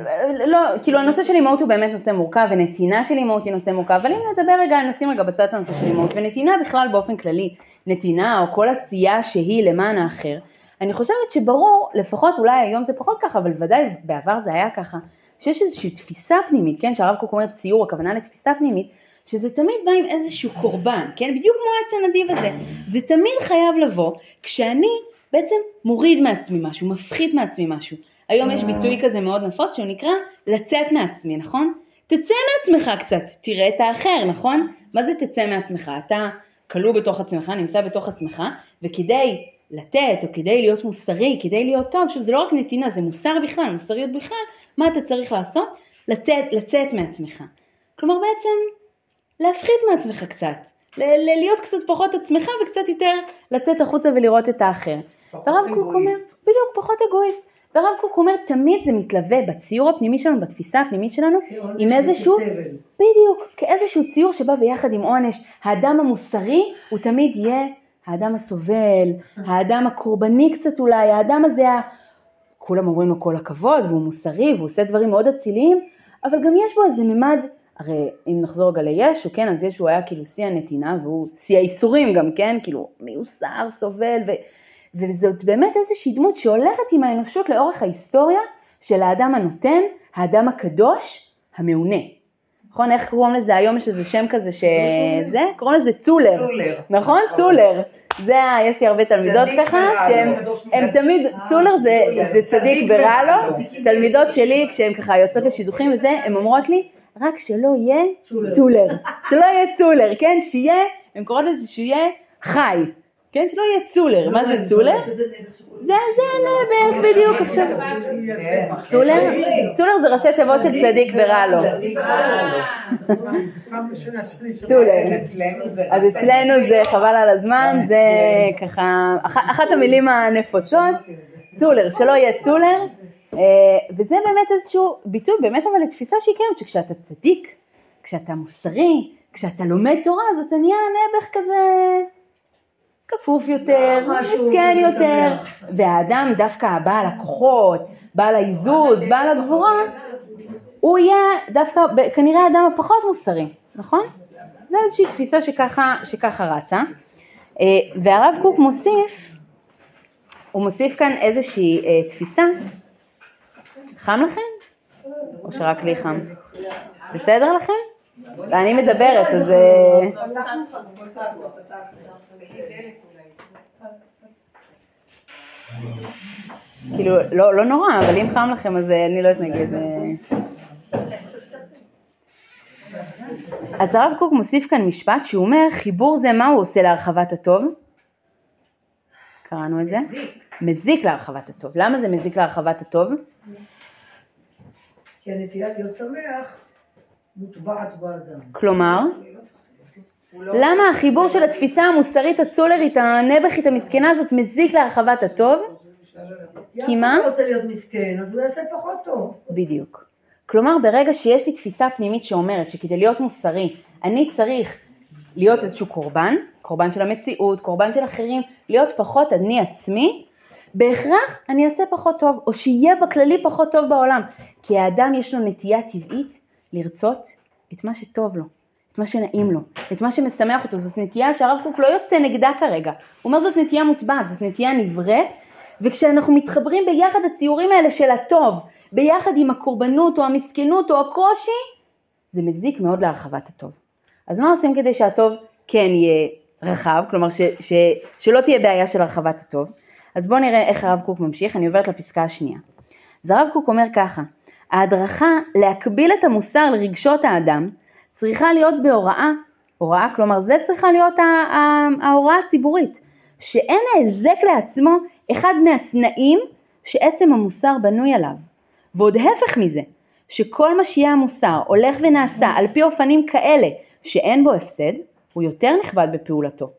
לא, כאילו הנושא של אימהות הוא באמת נושא מורכב, ונתינה של אימהות היא נושא מורכב, אבל אם נדבר רגע, נשים רגע בצד את הנושא של אימהות, ונתינה בכלל באופן כללי, נתינה או כל עשייה שהיא למען האחר, אני חושבת שברור, לפחות אולי היום זה פחות ככה, אבל ודאי בעבר זה היה ככה, שיש איזושהי תפיסה פנימית, כן, שהרב קוק אומר ציור, הכוונה לתפיסה פנימית, שזה תמיד בא עם איזשהו קורבן, כן, בדיוק כמו העץ הנדיב הזה, זה תמיד חייב לבוא כשאני בעצם מוריד מעצמי משהו, מפחית מעצמי משהו. היום יש ביטוי כזה מאוד נפוץ שהוא נקרא לצאת מעצמי, נכון? תצא מעצמך קצת, תראה את האחר, נכון? מה זה תצא מעצמך? אתה כלוא בתוך עצמך, נמצא בתוך עצמך, וכדי לתת או כדי להיות מוסרי, כדי להיות טוב, שוב זה לא רק נתינה, זה מוסר בכלל, מוסריות בכלל, מה אתה צריך לעשות? לצאת, לצאת מעצמך. כלומר בעצם להפחית מעצמך קצת, ל- להיות קצת פחות עצמך וקצת יותר לצאת החוצה ולראות את האחר. והרב קוק אומר, בדיוק, פחות אגואיסט. והרב קוק אומר תמיד זה מתלווה בציור הפנימי שלנו, בתפיסה הפנימית שלנו, עם איזשהו, בדיוק, כאיזשהו ציור שבא ביחד עם עונש. האדם המוסרי הוא תמיד יהיה האדם הסובל, האדם הקורבני קצת אולי, האדם הזה, כולם אומרים לו כל הכבוד והוא מוסרי והוא עושה דברים מאוד אציליים, אבל גם יש בו איזה ממד, הרי אם נחזור רגע לישו, כן, אז ישו היה כאילו שיא הנתינה והוא שיא האיסורים גם, כן, כאילו מיוסר, סובל ו... וזאת באמת איזושהי דמות שהולכת עם האנושות לאורך ההיסטוריה של האדם הנותן, האדם הקדוש, המעונה. נכון? איך קוראים לזה? היום יש איזה שם כזה שזה, קוראים לזה צולר. צולר. נכון? צולר. זה, יש לי הרבה תלמידות ככה, שהן תמיד, צולר זה, זה צדיק ורע לו, תלמידות שלי כשהן ככה יוצאות לשידוכים וזה, הן אומרות לי, רק שלא יהיה צולר, שלא יהיה צולר, כן? שיהיה, הן קוראות לזה שיהיה חי. כן? שלא יהיה צולר. מה זה צולר? זה הנעבך בדיוק עכשיו. צולר? צולר זה ראשי תיבות של צדיק ורע לו. צולר. אז אצלנו זה חבל על הזמן, זה ככה, אחת המילים הנפוצות, צולר, שלא יהיה צולר. וזה באמת איזשהו ביטוי, באמת אבל לתפיסה שהיא קיימת, שכשאתה צדיק, כשאתה מוסרי, כשאתה לומד תורה, אז אתה נהיה נעבך כזה כפוף יותר, מסכן יותר, והאדם דווקא בעל הכוחות, בעל העיזוז, בעל הגבורה, הוא יהיה דווקא כנראה האדם הפחות מוסרי, נכון? זו איזושהי תפיסה שככה, שככה רצה. והרב קוק מוסיף, הוא מוסיף כאן איזושהי תפיסה, חם לכם? או שרק לי חם? בסדר לכם? ואני מדברת, אז... כאילו, לא, לא נורא, אבל אם חם לכם אז אני לא אתנגד. אז הרב קוק מוסיף כאן משפט שהוא אומר, חיבור זה מה הוא עושה להרחבת הטוב? קראנו את זה? מזיק. מזיק להרחבת הטוב. למה זה מזיק להרחבת הטוב? כי הנטייה להיות שמח מוטבעת באדם. כלומר? למה החיבור של התפיסה המוסרית הצולרית, הנבחית המסכנה הזאת מזיק להרחבת הטוב? כי מה? אחד לא רוצה להיות מסכן, אז הוא יעשה פחות טוב. בדיוק. כלומר, ברגע שיש לי תפיסה פנימית שאומרת שכדי להיות מוסרי, אני צריך להיות איזשהו קורבן, קורבן של המציאות, קורבן של אחרים, להיות פחות אני עצמי, בהכרח אני אעשה פחות טוב, או שיהיה בכללי פחות טוב בעולם. כי האדם יש לו נטייה טבעית לרצות את מה שטוב לו, את מה שנעים לו, את מה שמשמח אותו. זאת נטייה שהרב קוק לא יוצא נגדה כרגע. הוא אומר זאת נטייה מוטבעת, זאת נטייה נבראת, וכשאנחנו מתחברים ביחד הציורים האלה של הטוב, ביחד עם הקורבנות או המסכנות או הקושי, זה מזיק מאוד להרחבת הטוב. אז מה עושים כדי שהטוב כן יהיה רחב, כלומר ש, ש, שלא תהיה בעיה של הרחבת הטוב? אז בואו נראה איך הרב קוק ממשיך, אני עוברת לפסקה השנייה. אז הרב קוק אומר ככה, ההדרכה להקביל את המוסר לרגשות האדם צריכה להיות בהוראה, הוראה, כלומר זה צריכה להיות ההוראה הציבורית, שאין ההיזק לעצמו אחד מהתנאים שעצם המוסר בנוי עליו. ועוד הפך מזה, שכל מה שיהיה המוסר הולך ונעשה על פי אופנים כאלה שאין בו הפסד, הוא יותר נכבד בפעולתו.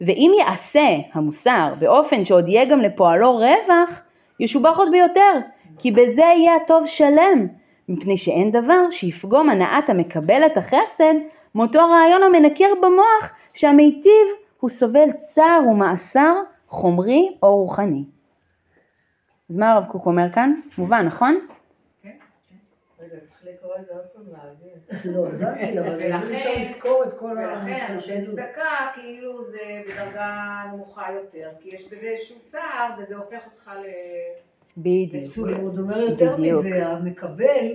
ואם יעשה המוסר באופן שעוד יהיה גם לפועלו רווח, ישובח עוד ביותר, כי בזה יהיה הטוב שלם, מפני שאין דבר שיפגום הנעת המקבל את החסד, מאותו הרעיון המנקר במוח שהמיטיב הוא סובל צער ומאסר חומרי או רוחני. אז מה הרב קוק אומר כאן? מובן, נכון? לא, את כל ולכן המשתמשים. צדקה כאילו זה בדרגה נמוכה יותר, כי יש בזה איזשהו צער וזה הופך אותך ל... בדיוק. הוא עוד אומר יותר בדיוק. מזה, המקבל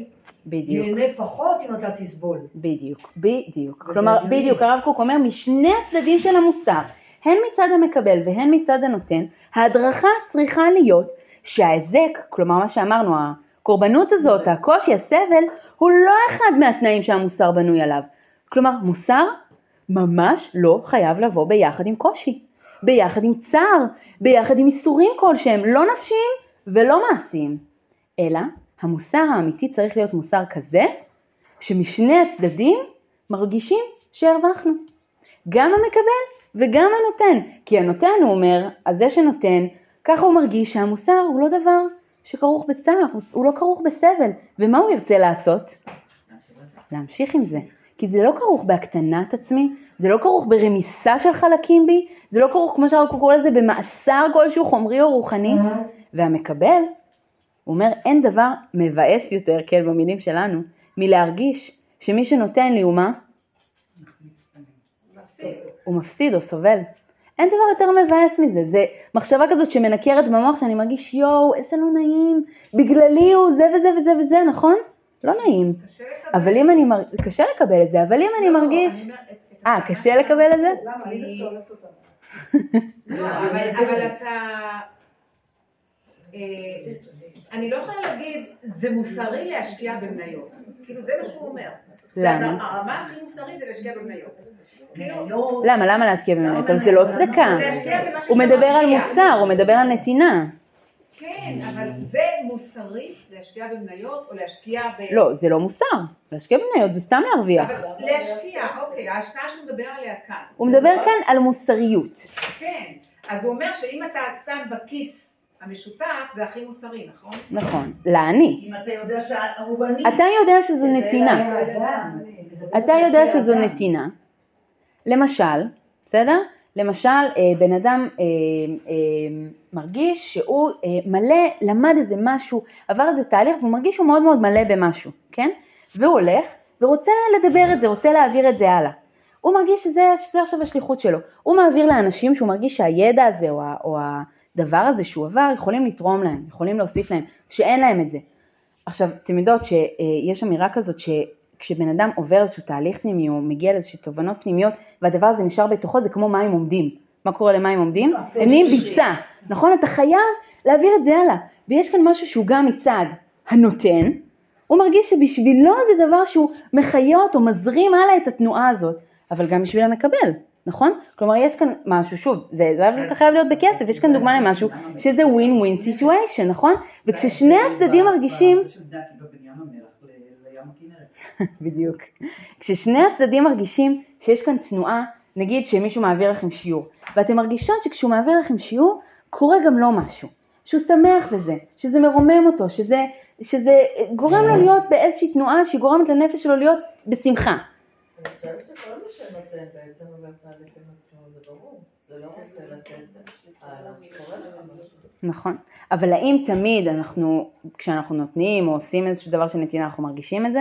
בדיוק. ייהנה פחות אם אתה תסבול. בדיוק, בדיוק. כלומר. בדיוק, הרב קוק אומר משני הצדדים של המוסר, הן מצד המקבל והן מצד הנותן, ההדרכה צריכה להיות שההיזק, כלומר מה שאמרנו, הקורבנות הזאת, הקושי, הסבל, הוא לא אחד מהתנאים שהמוסר בנוי עליו. כלומר, מוסר ממש לא חייב לבוא ביחד עם קושי, ביחד עם צער, ביחד עם איסורים כלשהם, לא נפשיים ולא מעשיים. אלא, המוסר האמיתי צריך להיות מוסר כזה, שמשני הצדדים מרגישים שהרווחנו. גם המקבל וגם הנותן. כי הנותן הוא אומר, אז זה שנותן, ככה הוא מרגיש שהמוסר הוא לא דבר שכרוך בצער, הוא- לא כרוך בסבל. ומה הוא ירצה לעשות? להמשיך עם זה. כי זה לא כרוך בהקטנת עצמי, זה לא כרוך ברמיסה של חלקים בי, זה לא כרוך, כמו שהרב קוק קורא לזה, במאסר כלשהו חומרי או רוחני. והמקבל, הוא אומר, אין דבר מבאס יותר, כן, במילים שלנו, מלהרגיש שמי שנותן לי הוא מה? הוא מפסיד או סובל. אין דבר יותר מבאס מזה, זה מחשבה כזאת שמנקרת במוח שאני מרגיש יואו איזה לא נעים, בגללי הוא זה וזה וזה וזה, נכון? לא נעים. אבל אם אני מרגיש, קשה לקבל את זה, אבל אם אני מרגיש, אה קשה לקבל את זה? למה? אני. לא, אבל אתה... אה, אני לא יכולה להגיד, זה מוסרי להשקיע במניות. כאילו זה מה שהוא אומר. למה? הרמה הכי מוסרית זה להשקיע במניות. כאילו, למה? למה להשקיע במניות? אבל זה לא צדקה. הוא מדבר על. מוסר, הוא מדבר על נתינה. כן, אבל זה מוסרי להשקיע במניות או להשקיע ב... לא, זה לא מוסר. להשקיע במניות זה סתם להרוויח. להשקיע, אוקיי, ההשקעה שהוא מדבר עליה כאן. הוא מדבר לא- כאן על מוסריות. כן, אז הוא אומר שאם אתה שם בכיס המשותף זה הכי מוסרי, נכון? נכון. לעני. אם אתה יודע שהוא עני. אתה יודע שזו נתינה. אתה יודע שזו נתינה. למשל, בסדר? למשל, אה, בן אדם אה, אה, מרגיש שהוא מלא, למד איזה משהו, עבר איזה תהליך והוא מרגיש שהוא מאוד מאוד מלא במשהו, כן? והוא הולך ורוצה לדבר את זה, רוצה להעביר את זה הלאה. הוא מרגיש שזה, שזה עכשיו השליחות שלו. הוא מעביר לאנשים שהוא מרגיש שהידע הזה או, ה- או הדבר הזה שהוא עבר יכולים לתרום להם, יכולים להוסיף להם, שאין להם את זה. עכשיו, אתם יודעות שיש אמירה כזאת שכשבן אדם עובר איזשהו תהליך פנימי או מגיע לאיזשהו תובנות פנימיות והדבר הזה נשאר בתוכו זה כמו מים עומדים. מה קורה למים עומדים? הם נהיים ביצה, נכון? אתה חייב להעביר את זה הלאה. ויש כאן משהו שהוא גם מצד הנותן, הוא מרגיש שבשבילו זה דבר שהוא מחיה אותו, מזרים הלאה את התנועה הזאת, אבל גם בשביל המקבל, נכון? כלומר יש כאן משהו, שוב, זה לאו דווקא חייב להיות בכסף, יש כאן דוגמה למשהו שזה ווין ווין סיטואשן, נכון? וכששני הצדדים מרגישים. בדיוק, כששני הצדדים מרגישים שיש כאן תנועה, נגיד שמישהו מעביר לכם שיעור, ואתם מרגישות שכשהוא מעביר לכם שיעור, קורה גם לו משהו. שהוא שמח בזה, שזה מרומם אותו, שזה, שזה גורם לו להיות באיזושהי תנועה שהיא גורמת לנפש שלו להיות בשמחה. אני חושבת שכל מי שנותן בעצם גם תהליך עם עצמו, זה ברור. זה לא רק לתת. נכון, אבל האם תמיד אנחנו, כשאנחנו נותנים או עושים איזשהו דבר של נתינה, אנחנו מרגישים את זה?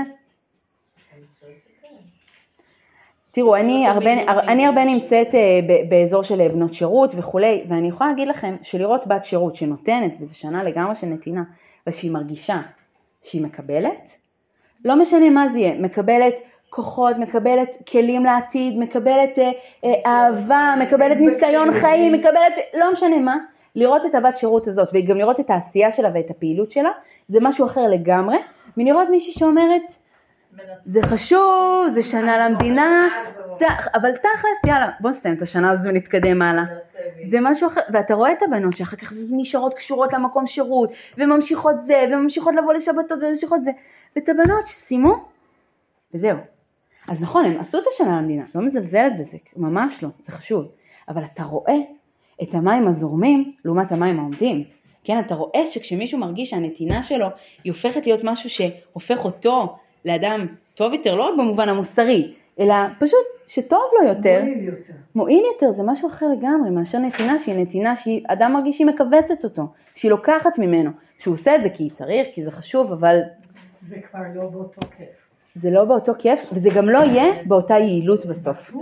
תראו, אני הרבה, אני הרבה נמצאת אה, באזור של בנות שירות וכולי, ואני יכולה להגיד לכם שלראות בת שירות שנותנת, וזו שנה לגמרי של נתינה, ושהיא מרגישה שהיא מקבלת, לא משנה מה זה יהיה, מקבלת כוחות, מקבלת כלים לעתיד, מקבלת אה, אה, אהבה, מקבלת ניסיון חיים, מקבלת, לא משנה מה, לראות את הבת שירות הזאת, וגם לראות את העשייה שלה ואת הפעילות שלה, זה משהו אחר לגמרי, מלראות מישהי שאומרת, זה חשוב, זה שנה למדינה, ת- אבל תכלס, יאללה, בוא נסיים את השנה הזו ונתקדם הלאה. זה משהו אחר, ואתה רואה את הבנות שאחר כך נשארות קשורות למקום שירות, וממשיכות זה, וממשיכות לבוא לשבתות וממשיכות זה, ואת הבנות שסיימו, וזהו. אז נכון, הם עשו את השנה למדינה, לא מזלזלת בזה, ממש לא, זה חשוב. אבל אתה רואה את המים הזורמים לעומת המים העומדים. כן, אתה רואה שכשמישהו מרגיש שהנתינה שלו היא הופכת להיות משהו שהופך אותו לאדם טוב יותר, לא רק במובן המוסרי, אלא פשוט שטוב לו יותר, מועיל יותר. מועיל יותר, זה משהו אחר לגמרי מאשר נתינה שהיא נתינה שאדם מרגיש שהיא מכווצת אותו, שהיא לוקחת ממנו, שהוא עושה את זה כי צריך, כי זה חשוב, אבל זה כבר לא באותו כיף. זה לא באותו כיף, וזה גם לא יהיה באותה יעילות בסוף.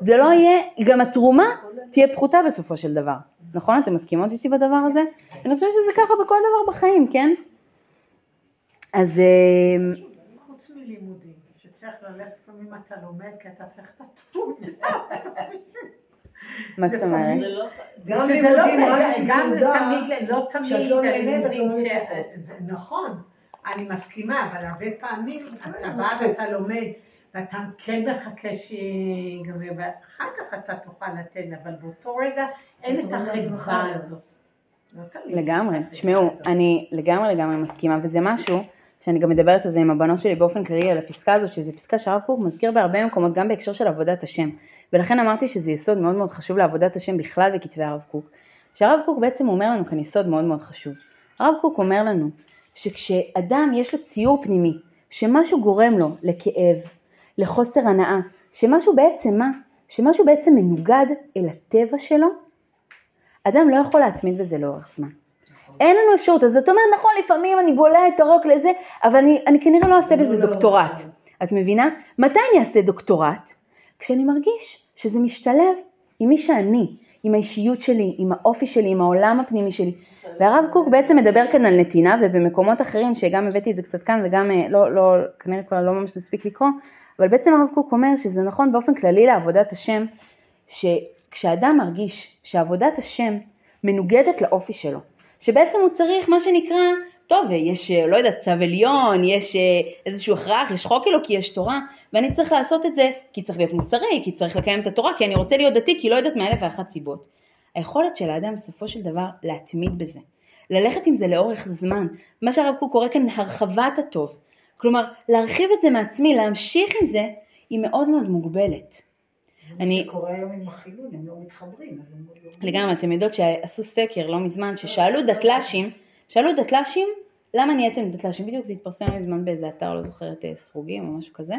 זה לא יהיה, גם התרומה תהיה פחותה בסופו של דבר. נכון? אתם מסכימות איתי בדבר הזה? אני חושבת שזה ככה בכל דבר בחיים, כן? אז אה, חוץ מלימודים, שצריך ללכת לפעמים אתה לומד כי אתה צריך את. מה זאת אומרת? זה לא... גם לימודים, לא- רק תמיד, לא תמיד לא נכון, אני מסכימה, אבל הרבה פעמים אתה בא ואתה לומד ואתה כן מחכה שיגמר, ואחר כך אתה תוכל לתת, אבל באותו רגע אין את אתה אומר לעצמך, החיבה הזאת. לא. לגמרי, תשמעו, אני לגמרי לגמרי מסכימה, וזה משהו שאני גם מדברת על זה עם הבנות שלי באופן כללי, על הפסקה הזאת, שזו פסקה שהרב קוק מזכיר בהרבה מקומות, גם בהקשר של עבודת השם. ולכן אמרתי שזה יסוד מאוד מאוד חשוב לעבודת השם בכלל בכתבי הרב קוק. שהרב קוק בעצם אומר לנו כאן יסוד מאוד מאוד חשוב. הרב קוק אומר לנו שכשאדם יש לו ציור פנימי, שמשהו גורם לו לכאב, לחוסר הנאה, שמשהו בעצם מה? שמשהו בעצם מנוגד אל הטבע שלו, אדם לא יכול להתמיד בזה לאורך זמן. אין לנו אפשרות, אז זאת אומרת, נכון, לפעמים אני בולע את הרוק לזה, אבל אני, אני כנראה לא אעשה בזה דוקטורט. את מבינה? מתי אני אעשה דוקטורט? כשאני מרגיש שזה משתלב עם מי שאני, עם האישיות שלי, עם האופי שלי, עם העולם הפנימי שלי. והרב קוק בעצם מדבר כאן על נתינה, ובמקומות אחרים, שגם הבאתי את זה קצת כאן, וגם אה, לא, לא, כנראה כבר לא ממש נספיק לקרוא, אבל בעצם הרב קוק אומר שזה נכון באופן כללי לעבודת השם, שכשאדם מרגיש שעבודת השם מנוגדת לאופי שלו, שבעצם הוא צריך מה שנקרא, טוב, יש, אה, לא יודעת, צו עליון, יש אה, איזשהו הכרח, יש חוק אלוקי, יש תורה, ואני צריך לעשות את זה כי צריך להיות מוסרי, כי צריך לקיים את התורה, כי אני רוצה להיות דתי, כי לא יודעת מאלף ואחת סיבות. היכולת של האדם בסופו של דבר להתמיד בזה, ללכת עם זה לאורך זמן, מה שהרב קוק קורא כאן הרחבת הטוב, כלומר להרחיב את זה מעצמי, להמשיך עם זה, היא מאוד מאוד מוגבלת. אני, מה שקורה היום עם החילון, הם לא מתחברים, אז הם לא... לגמרי, אתם יודעות שעשו סקר לא מזמן, ששאלו דתל"שים, שאלו דתל"שים, למה נהייתם דתל"שים? בדיוק זה התפרסם מזמן באיזה אתר, לא זוכרת, אה, סרוגים או משהו כזה,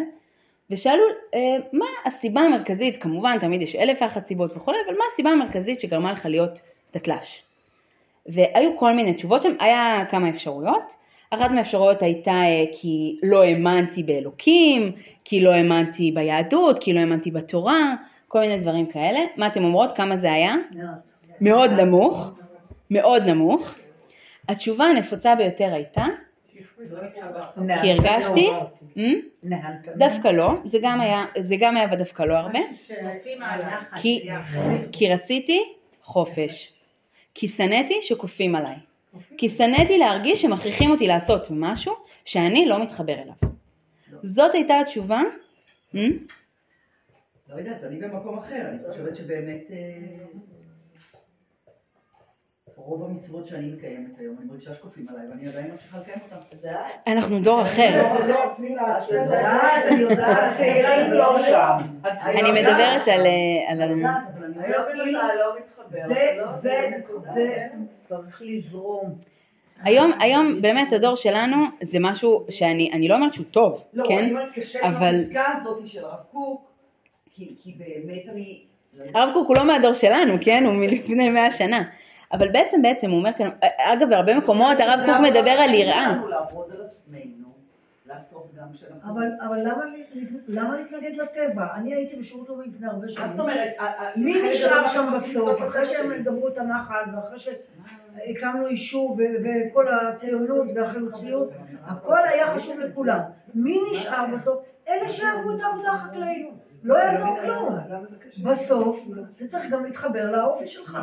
ושאלו אה, מה הסיבה המרכזית, כמובן תמיד יש אלף ואחת סיבות וכולי, אבל מה הסיבה המרכזית שגרמה לך להיות דתל"ש? והיו כל מיני תשובות שם, היה כמה אפשרויות, אחת מהאפשרויות הייתה אה, כי לא האמנתי באלוקים, כי לא האמנתי ביהדות, כי לא האמנתי בתורה, כל מיני דברים כאלה. מה אתם אומרות? כמה זה היה? מאוד נמוך, מאוד נמוך. התשובה הנפוצה ביותר הייתה, כי הרגשתי, Hmm? דווקא לא, זה גם היה, זה גם היה ודווקא לא הרבה, כי, רציתי חופש, כי שנאתי שכופים עליי, כי שנאתי להרגיש שמכריחים אותי לעשות משהו שאני לא מתחבר אליו. זאת הייתה התשובה, Hmm? לא יודעת, אני במקום אחר, אני חושבת שבאמת אה, רוב המצוות שאני מקיימת היום, אני מרגישה שכופים עליי, ואני עדיין ממשיכה לקיים אותם. אנחנו דור אחר. זה לא, אני יודעת, הצעירים לא שם. אני מדברת על... לא. זה, לא- זה, זה, צריך לזרום. היום, היום באמת הדור שלנו זה משהו שאני אני לא אומרת שהוא טוב, לא, כן? אני אומרת, קשה עם אבל הפסקה הזאת של הרב קוק, כי כי באמת אני... הרב קוק הוא לא מהדור שלנו, כן? הוא מלפני מאה שנה. אבל בעצם בעצם הוא אומר כאן, אגב בהרבה מקומות הרב קוק מדבר על יראה. אבל, אבל למה, להתנגד לטבע? אני הייתי בשירות לאומי לפני הרבה שנים. זאת אומרת? מי נשאר שם מהחברים בסוף, אחרי שהם. גמרו את הנחל, ואחרי שהקמנו יישוב ו- וכל הציונות והחלוציות, הכל היה חשוב לכולם. מי נשאר בסוף? אלה שאהבו את העבודה החקלאית. לא יעזור כלום. בסוף זה צריך גם להתחבר לאופי שלך.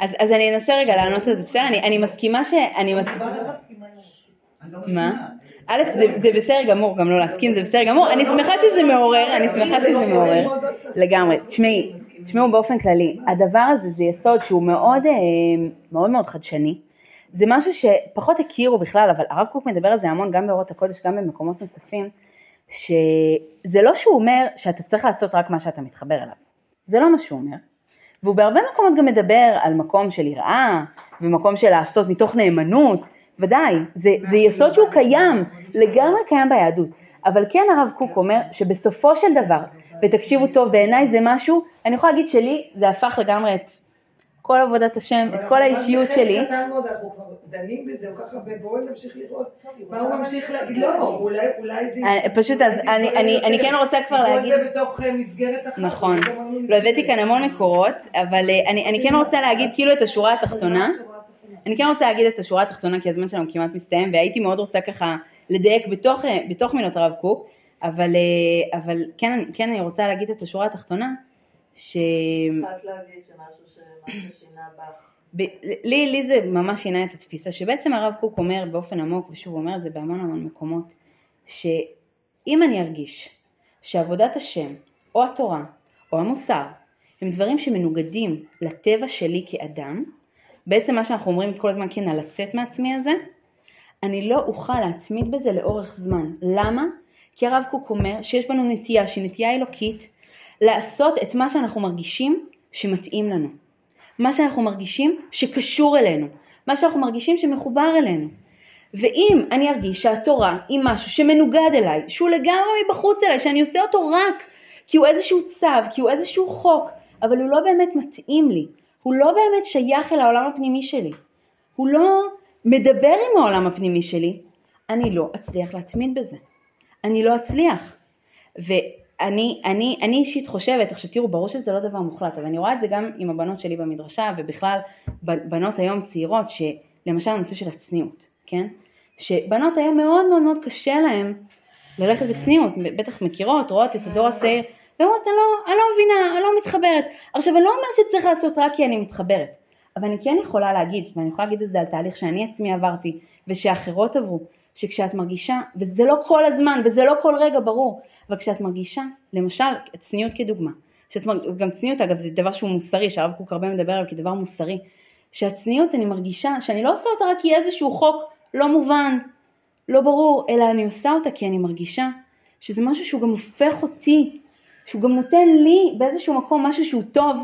אז, אז אני אנסה רגע לענות על זה, בסדר? אני, אני מסכימה ש... אני מס... מה? א', זה, בסדר גמור גם לא להסכים, זה בסדר גמור, אני שמחה שזה מעורר, אני שמחה שזה מעורר, לגמרי. תשמעי, תשמעו באופן כללי, הדבר הזה זה יסוד שהוא מאוד אה, מאוד מאוד חדשני, זה משהו שפחות הכירו בכלל, אבל הרב קוק מדבר על זה המון גם באורות הקודש, גם במקומות נוספים, שזה לא שהוא אומר שאתה צריך לעשות רק מה שאתה מתחבר אליו, זה לא מה שהוא אומר, והוא בהרבה מקומות גם מדבר על מקום של יראה, ומקום של לעשות מתוך נאמנות, ודאי, זה, זה יסוד שהוא קיים, לגמרי קיים ביהדות, אבל כן הרב קוק אומר שבסופו של דבר, ותקשיבו טוב, בעיניי זה משהו, אני יכולה להגיד שלי, זה הפך לגמרי את כל עבודת השם, את כל האישיות שלי. זה קטן מאוד, אנחנו כבר דנים בזה, הוא ככה, בואו נמשיך לראות. מה הוא ממשיך להגיד, לא, אולי אולי זה... אני- פשוט אז אני, אני, אני כן רוצה כבר להגיד, כל זה בתוך אה, מסגרת אחת. נכון, לא הבאתי כאן המון מקורות, אבל אה, אני, אני כן רוצה להגיד כאילו את השורה התחתונה, אני כן רוצה להגיד את השורה התחתונה כי הזמן שלנו כמעט מסתיים והייתי מאוד רוצה ככה לדייק בתוך, אה, בתוך מילות הרב קוק, אבל, אה, אבל כן, אני- כן אני רוצה להגיד את השורה התחתונה, ש... ב- לי, לי זה ממש שינה את התפיסה, שבעצם הרב קוק אומר באופן עמוק, ושוב אומר את זה בהמון המון מקומות, שאם אני ארגיש שעבודת השם, או התורה, או המוסר, הם דברים שמנוגדים לטבע שלי כאדם, בעצם מה שאנחנו אומרים כל הזמן כן, על לצאת מעצמי הזה, אני לא אוכל להתמיד בזה לאורך זמן. למה? כי הרב קוק אומר שיש בנו נטייה שהיא נטייה אלוקית לעשות את מה שאנחנו מרגישים שמתאים לנו. מה שאנחנו מרגישים שקשור אלינו, מה שאנחנו מרגישים שמחובר אלינו. ואם אני ארגיש שהתורה היא משהו שמנוגד אליי, שהוא לגמרי מבחוץ אליי, שאני עושה אותו רק כי הוא איזשהו צו, כי הוא איזשהו חוק, אבל הוא לא באמת מתאים לי, הוא לא באמת שייך אל העולם הפנימי שלי, הוא לא מדבר עם העולם הפנימי שלי, אני לא אצליח להתמיד בזה. אני לא אצליח. ואני אני, אני אישית חושבת, עכשיו תראו, ברור שזה לא דבר מוחלט, אבל אני רואה את זה גם עם הבנות שלי במדרשה, ובכלל בנות היום צעירות, שלמשל הנושא של הצניעות, כן? שבנות היום מאוד מאוד מאוד קשה להן ללכת בצניעות, בטח מכירות, רואות את הדור הצעיר, ואומרות, אני לא, אני לא מבינה, אני לא מתחברת. עכשיו, אני לא אומרת שצריך לעשות רק כי אני מתחברת, אבל אני כן יכולה להגיד, ואני יכולה להגיד את זה על תהליך שאני עצמי עברתי, ושאחרות עברו, שכשאת מרגישה, וזה לא כל הזמן, וזה לא כל רגע ברור, אבל כשאת מרגישה, למשל, צניעות כדוגמה, שאת מרג... גם צניעות אגב זה דבר שהוא מוסרי, שהרב קוק הרבה מדבר עליו כדבר מוסרי, שהצניעות אני מרגישה שאני לא עושה אותה רק כי איזשהו חוק לא מובן, לא ברור, אלא אני עושה אותה כי אני מרגישה שזה משהו שהוא גם הופך אותי, שהוא גם נותן לי באיזשהו מקום משהו שהוא טוב,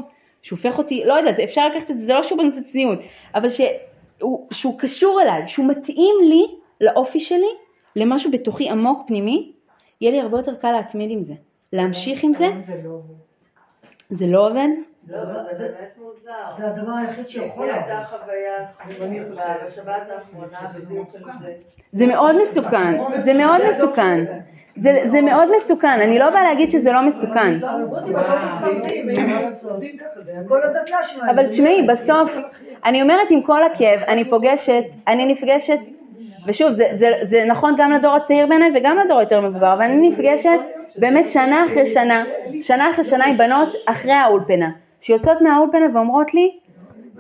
שהופך אותי, לא יודעת, אפשר לקחת את זה, זה לא שהוא בנושא צניעות, אבל שהוא, שהוא קשור אליי, שהוא מתאים לי, לאופי שלי, למשהו בתוכי עמוק פנימי, יהיה לי הרבה יותר קל להתמיד עם זה. להמשיך עם זה. זה לא עובד? לא, אבל זה באמת מוזר. זה הדבר היחיד שיכול לעבוד. הייתה חוויה בשבת האחרונה זה. מאוד מסוכן, זה מאוד מסוכן. זה, זה מאוד מסוכן, אני לא באה להגיד שזה לא מסוכן. כל הדתל"ש אבל תשמעי, בסוף, אני אומרת עם כל הכאב, אני פוגשת, אני נפגשת, ושוב, זה, זה, זה נכון גם לדור הצעיר בעיניי וגם לדור יותר מבוגר, אבל אני נפגשת באמת שנה אחרי שנה, שנה אחרי שנה עם בנות אחרי האולפנה, שיוצאות מהאולפנה ואומרות לי,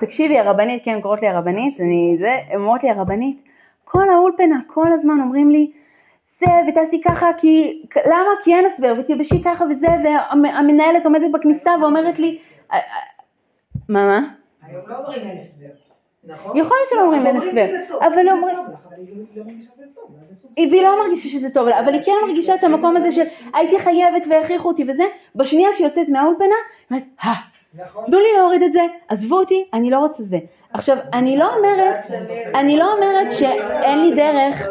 תקשיבי הרבנית, כן, קוראות לי הרבנית, אני זה, הן אומרות לי הרבנית, כל האולפנה, כל הזמן אומרים לי, זה ותעשי ככה כי, למה? כי אין הסבר ותלבשי ככה וזה והמנהלת עומדת בכניסה ואומרת לי, "אה, אה, מה מה? היום לא אומרים אין הסבר. נכון? יכול להיות שלא אומרים אין הסבר, אבל אומרים, והיא לא מרגישה שזה טוב לה, אבל היא כן מרגישה את המקום הזה של הייתי חייבת והכריחו אותי וזה, בשנייה שהיא יוצאת מהאולפנה, היא אומרת, אה, תנו לי להוריד את זה, עזבו אותי, אני לא רוצה זה. עכשיו, אני לא אומרת, אני לא אומרת שאין לי דרך?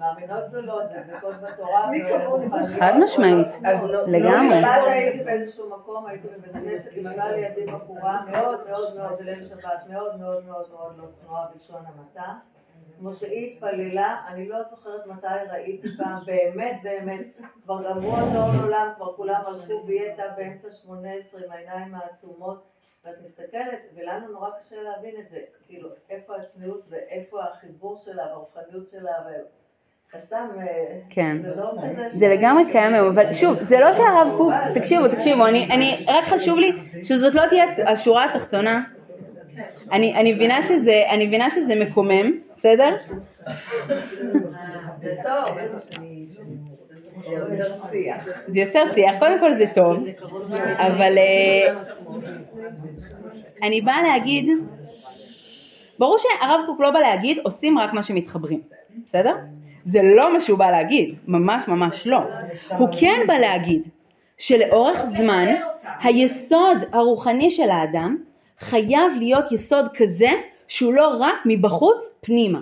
מאמינות גדולות, דבקות בתורה, חד משמעית, לגמרי. בשבת הייתי באיזשהו מקום, הייתי בבית הכנסת, עמדה לידי בחורה מאוד מאוד מאוד בליל שבת, מאוד מאוד מאוד מאוד לא צנועה בלשון המעטה. כמו שהיא התפללה, אני לא זוכרת מתי ראיתי פעם, באמת באמת, כבר גמרו אותו עולם, כבר כולם הלכו הייתה באמצע שמונה עשרה עם העיניים העצומות, ואת מסתכלת, ולנו נורא קשה להבין את זה, כאילו, איפה הצניעות ואיפה החיבור שלה, והרוחניות שלה, אה, כן. זה לא כזה... זה לגמרי קיים היום, אבל שוב, זה לא שהרב קוק, תקשיבו, תקשיבו, אני, אני, רק חשוב לי שזאת לא תהיה השורה התחתונה. אני, אני מבינה שזה, אני מבינה שזה מקומם, בסדר? זה טוב. זה יוצר שיח. זה יוצר שיח, קודם כל זה טוב, אבל אה, אני באה להגיד, ברור שהרב קוק לא בא להגיד עושים רק מה שמתחברים, בסדר? זה לא מה שהוא בא להגיד, ממש ממש לא. הוא כן בא להגיד שלאורך זמן היסוד הרוחני של האדם חייב להיות יסוד כזה שהוא לא רק מבחוץ פנימה,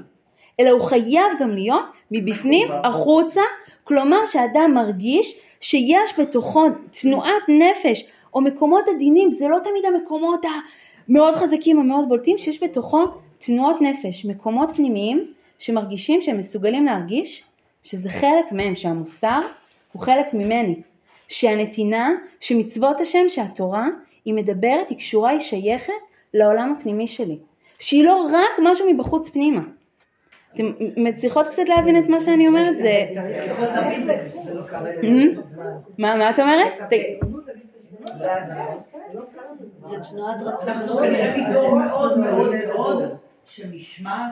אלא הוא חייב גם להיות מבפנים החוצה, כלומר שאדם מרגיש שיש בתוכו תנועת נפש או מקומות עדינים, זה לא תמיד המקומות המאוד חזקים המאוד בולטים, שיש בתוכו תנועות נפש, מקומות פנימיים שמרגישים שהם מסוגלים להרגיש שזה חלק מהם, שהמוסר הוא חלק ממני, שהנתינה, שמצוות השם, שהתורה, היא מדברת, היא קשורה, היא שייכת לעולם הפנימי שלי, שהיא לא רק משהו מבחוץ פנימה. אתם מצליחות קצת להבין את מה שאני אומרת? זה... Hmm? מה מה את אומרת? זה תנועת רצון. מאוד שנשמע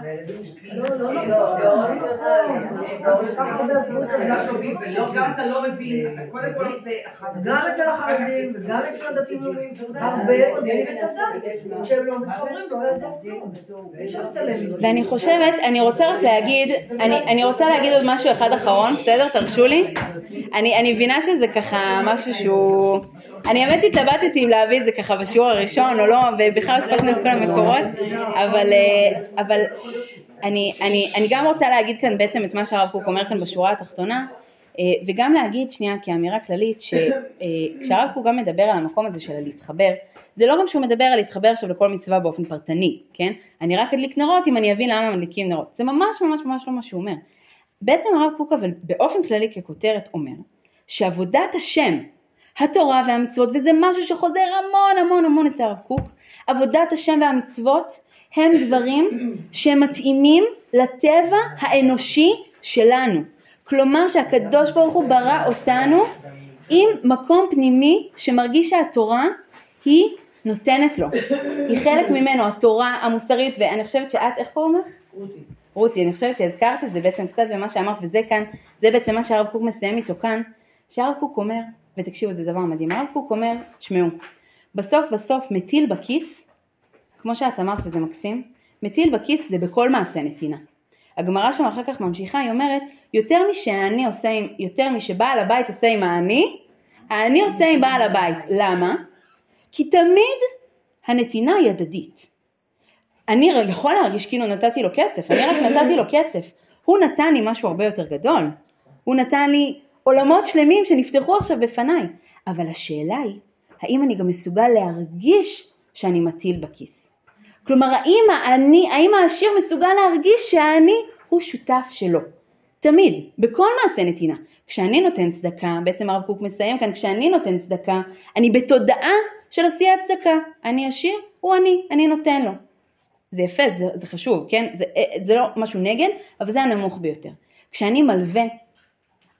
גם אתה לא מבין, קודם כל זה גם אצל החרדים וגם אצל הדתיים לאומיים, הרבה עוזבים את הדת, כשהם לא מתחברים לא יעזור כלום. ואני חושבת, אני רוצה רק להגיד, אני, אני רוצה להגיד עוד משהו אחד אחרון, בסדר? תרשו לי. אני, אני מבינה שזה ככה משהו שהוא... אני האמת התלבטתי אם להביא את זה ככה בשיעור הראשון או לא, ובכלל הספקנו את כל המקורות, אבל, אה, אבל אני, אני, אני גם רוצה להגיד כאן בעצם את מה שהרב קוק אומר כאן בשורה התחתונה, אה, וגם להגיד שנייה כאמירה כללית, שכשהרב קוק גם מדבר על המקום הזה של הלהתחבר, זה לא גם שהוא מדבר על להתחבר עכשיו לכל מצווה באופן פרטני, כן? אני רק אדליק נרות אם אני אבין למה מדליקים נרות. זה ממש ממש ממש לא מה שהוא אומר. בעצם הרב קוק אבל באופן כללי ככותרת אומר שעבודת השם, התורה והמצוות, וזה משהו שחוזר המון המון המון אצל הרב קוק, עבודת השם והמצוות הם דברים שמתאימים לטבע האנושי שלנו. כלומר שהקדוש ברוך הוא ברא אותנו עם מקום פנימי שמרגיש שהתורה היא נותנת לו, היא חלק ממנו, התורה המוסרית, ואני חושבת שאת, איך קוראים לך? רותי. רותי, אני חושבת שהזכרת את זה בעצם קצת במה שאמרת, וזה כאן, זה בעצם מה שהרב קוק מסיים איתו כאן, שהרב קוק אומר, ותקשיבו זה דבר מדהים, הרב קוק אומר, תשמעו, בסוף בסוף מטיל בכיס, כמו שאת אמרת וזה מקסים, מטיל בכיס זה בכל מעשה נתינה. הגמרא שם אחר כך ממשיכה, היא אומרת, יותר משאני עושה עם, יותר משבעל הבית עושה עם האני, האני עושה עם בעל הבית. למה? כי תמיד הנתינה היא הדדית. אני יכול להרגיש כאילו נתתי לו כסף, אני רק נתתי לו כסף. הוא נתן לי משהו הרבה יותר גדול. הוא נתן לי עולמות שלמים שנפתחו עכשיו בפניי. אבל השאלה היא, האם אני גם מסוגל להרגיש שאני מטיל בכיס? כלומר, האם האני, האם העשיר מסוגל להרגיש שהאני הוא שותף שלו? תמיד, בכל מעשה נתינה. כשאני נותן צדקה, בעצם הרב קוק מסיים כאן, כשאני נותן צדקה, אני בתודעה של עשיית צדקה. אני עשיר, הוא אני, אני נותן לו. זה יפה, זה, זה חשוב, כן? זה, זה לא משהו נגד, אבל זה הנמוך ביותר. כשאני מלווה,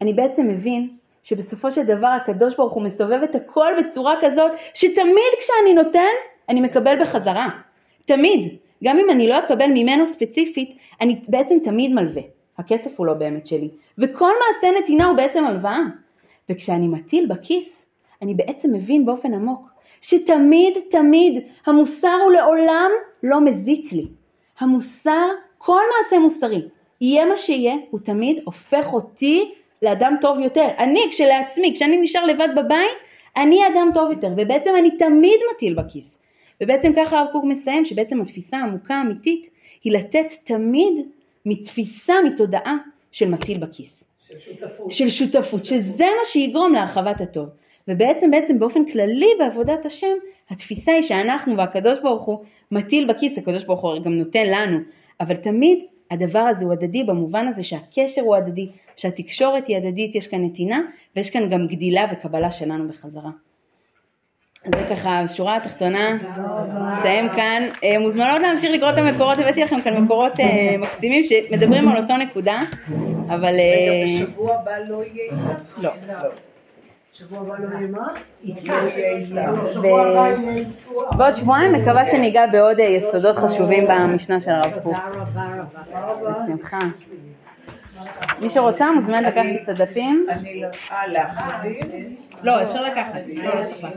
אני בעצם מבין שבסופו של דבר הקדוש ברוך הוא מסובב את הכל בצורה כזאת, שתמיד כשאני נותן, אני מקבל בחזרה. תמיד. גם אם אני לא אקבל ממנו ספציפית, אני בעצם תמיד מלווה. הכסף הוא לא באמת שלי. וכל מעשה נתינה הוא בעצם הלוואה. וכשאני מטיל בכיס, אני בעצם מבין באופן עמוק שתמיד תמיד המוסר הוא לעולם לא מזיק לי. המוסר, כל מעשה מוסרי, יהיה מה שיהיה, הוא תמיד הופך אותי לאדם טוב יותר. אני כשלעצמי, כשאני נשאר לבד בבית, אני אדם טוב יותר, ובעצם אני תמיד מטיל בכיס. ובעצם ככה הרב קוק מסיים, שבעצם התפיסה העמוקה האמיתית היא לתת תמיד מתפיסה, מתודעה של מטיל בכיס. של שותפות. של שותפות, שזה מה שיגרום להרחבת הטוב. ובעצם בעצם באופן כללי בעבודת השם, התפיסה היא שאנחנו והקדוש ברוך הוא מטיל בכיס, הקדוש ברוך הוא גם נותן לנו, אבל תמיד הדבר הזה הוא הדדי במובן הזה שהקשר הוא הדדי, שהתקשורת היא הדדית, יש כאן נתינה ויש כאן גם גדילה וקבלה שלנו בחזרה. זה ככה, שורה התחתונה, נסיים כאן. אה, מוזמנות להמשיך לקרוא את המקורות, הבאתי לכם כאן מקורות אה, מקסימים שמדברים על אותו נקודה, אבל... רגע, אה, בשבוע הבא לא יהיה איתך? לא. שבוע הבא לא יהיה מה? לא איתך. יהיה צורה. בעוד שבועיים מקווה שניגע בעוד יסודות חשובים במשנה של הרב קוק. תודה רבה רבה. בשמחה. מי שרוצה מוזמן לקחת את הדפים. אני לא... אה, להחזיר? לא, אפשר לקחת. לא, לא לקחת.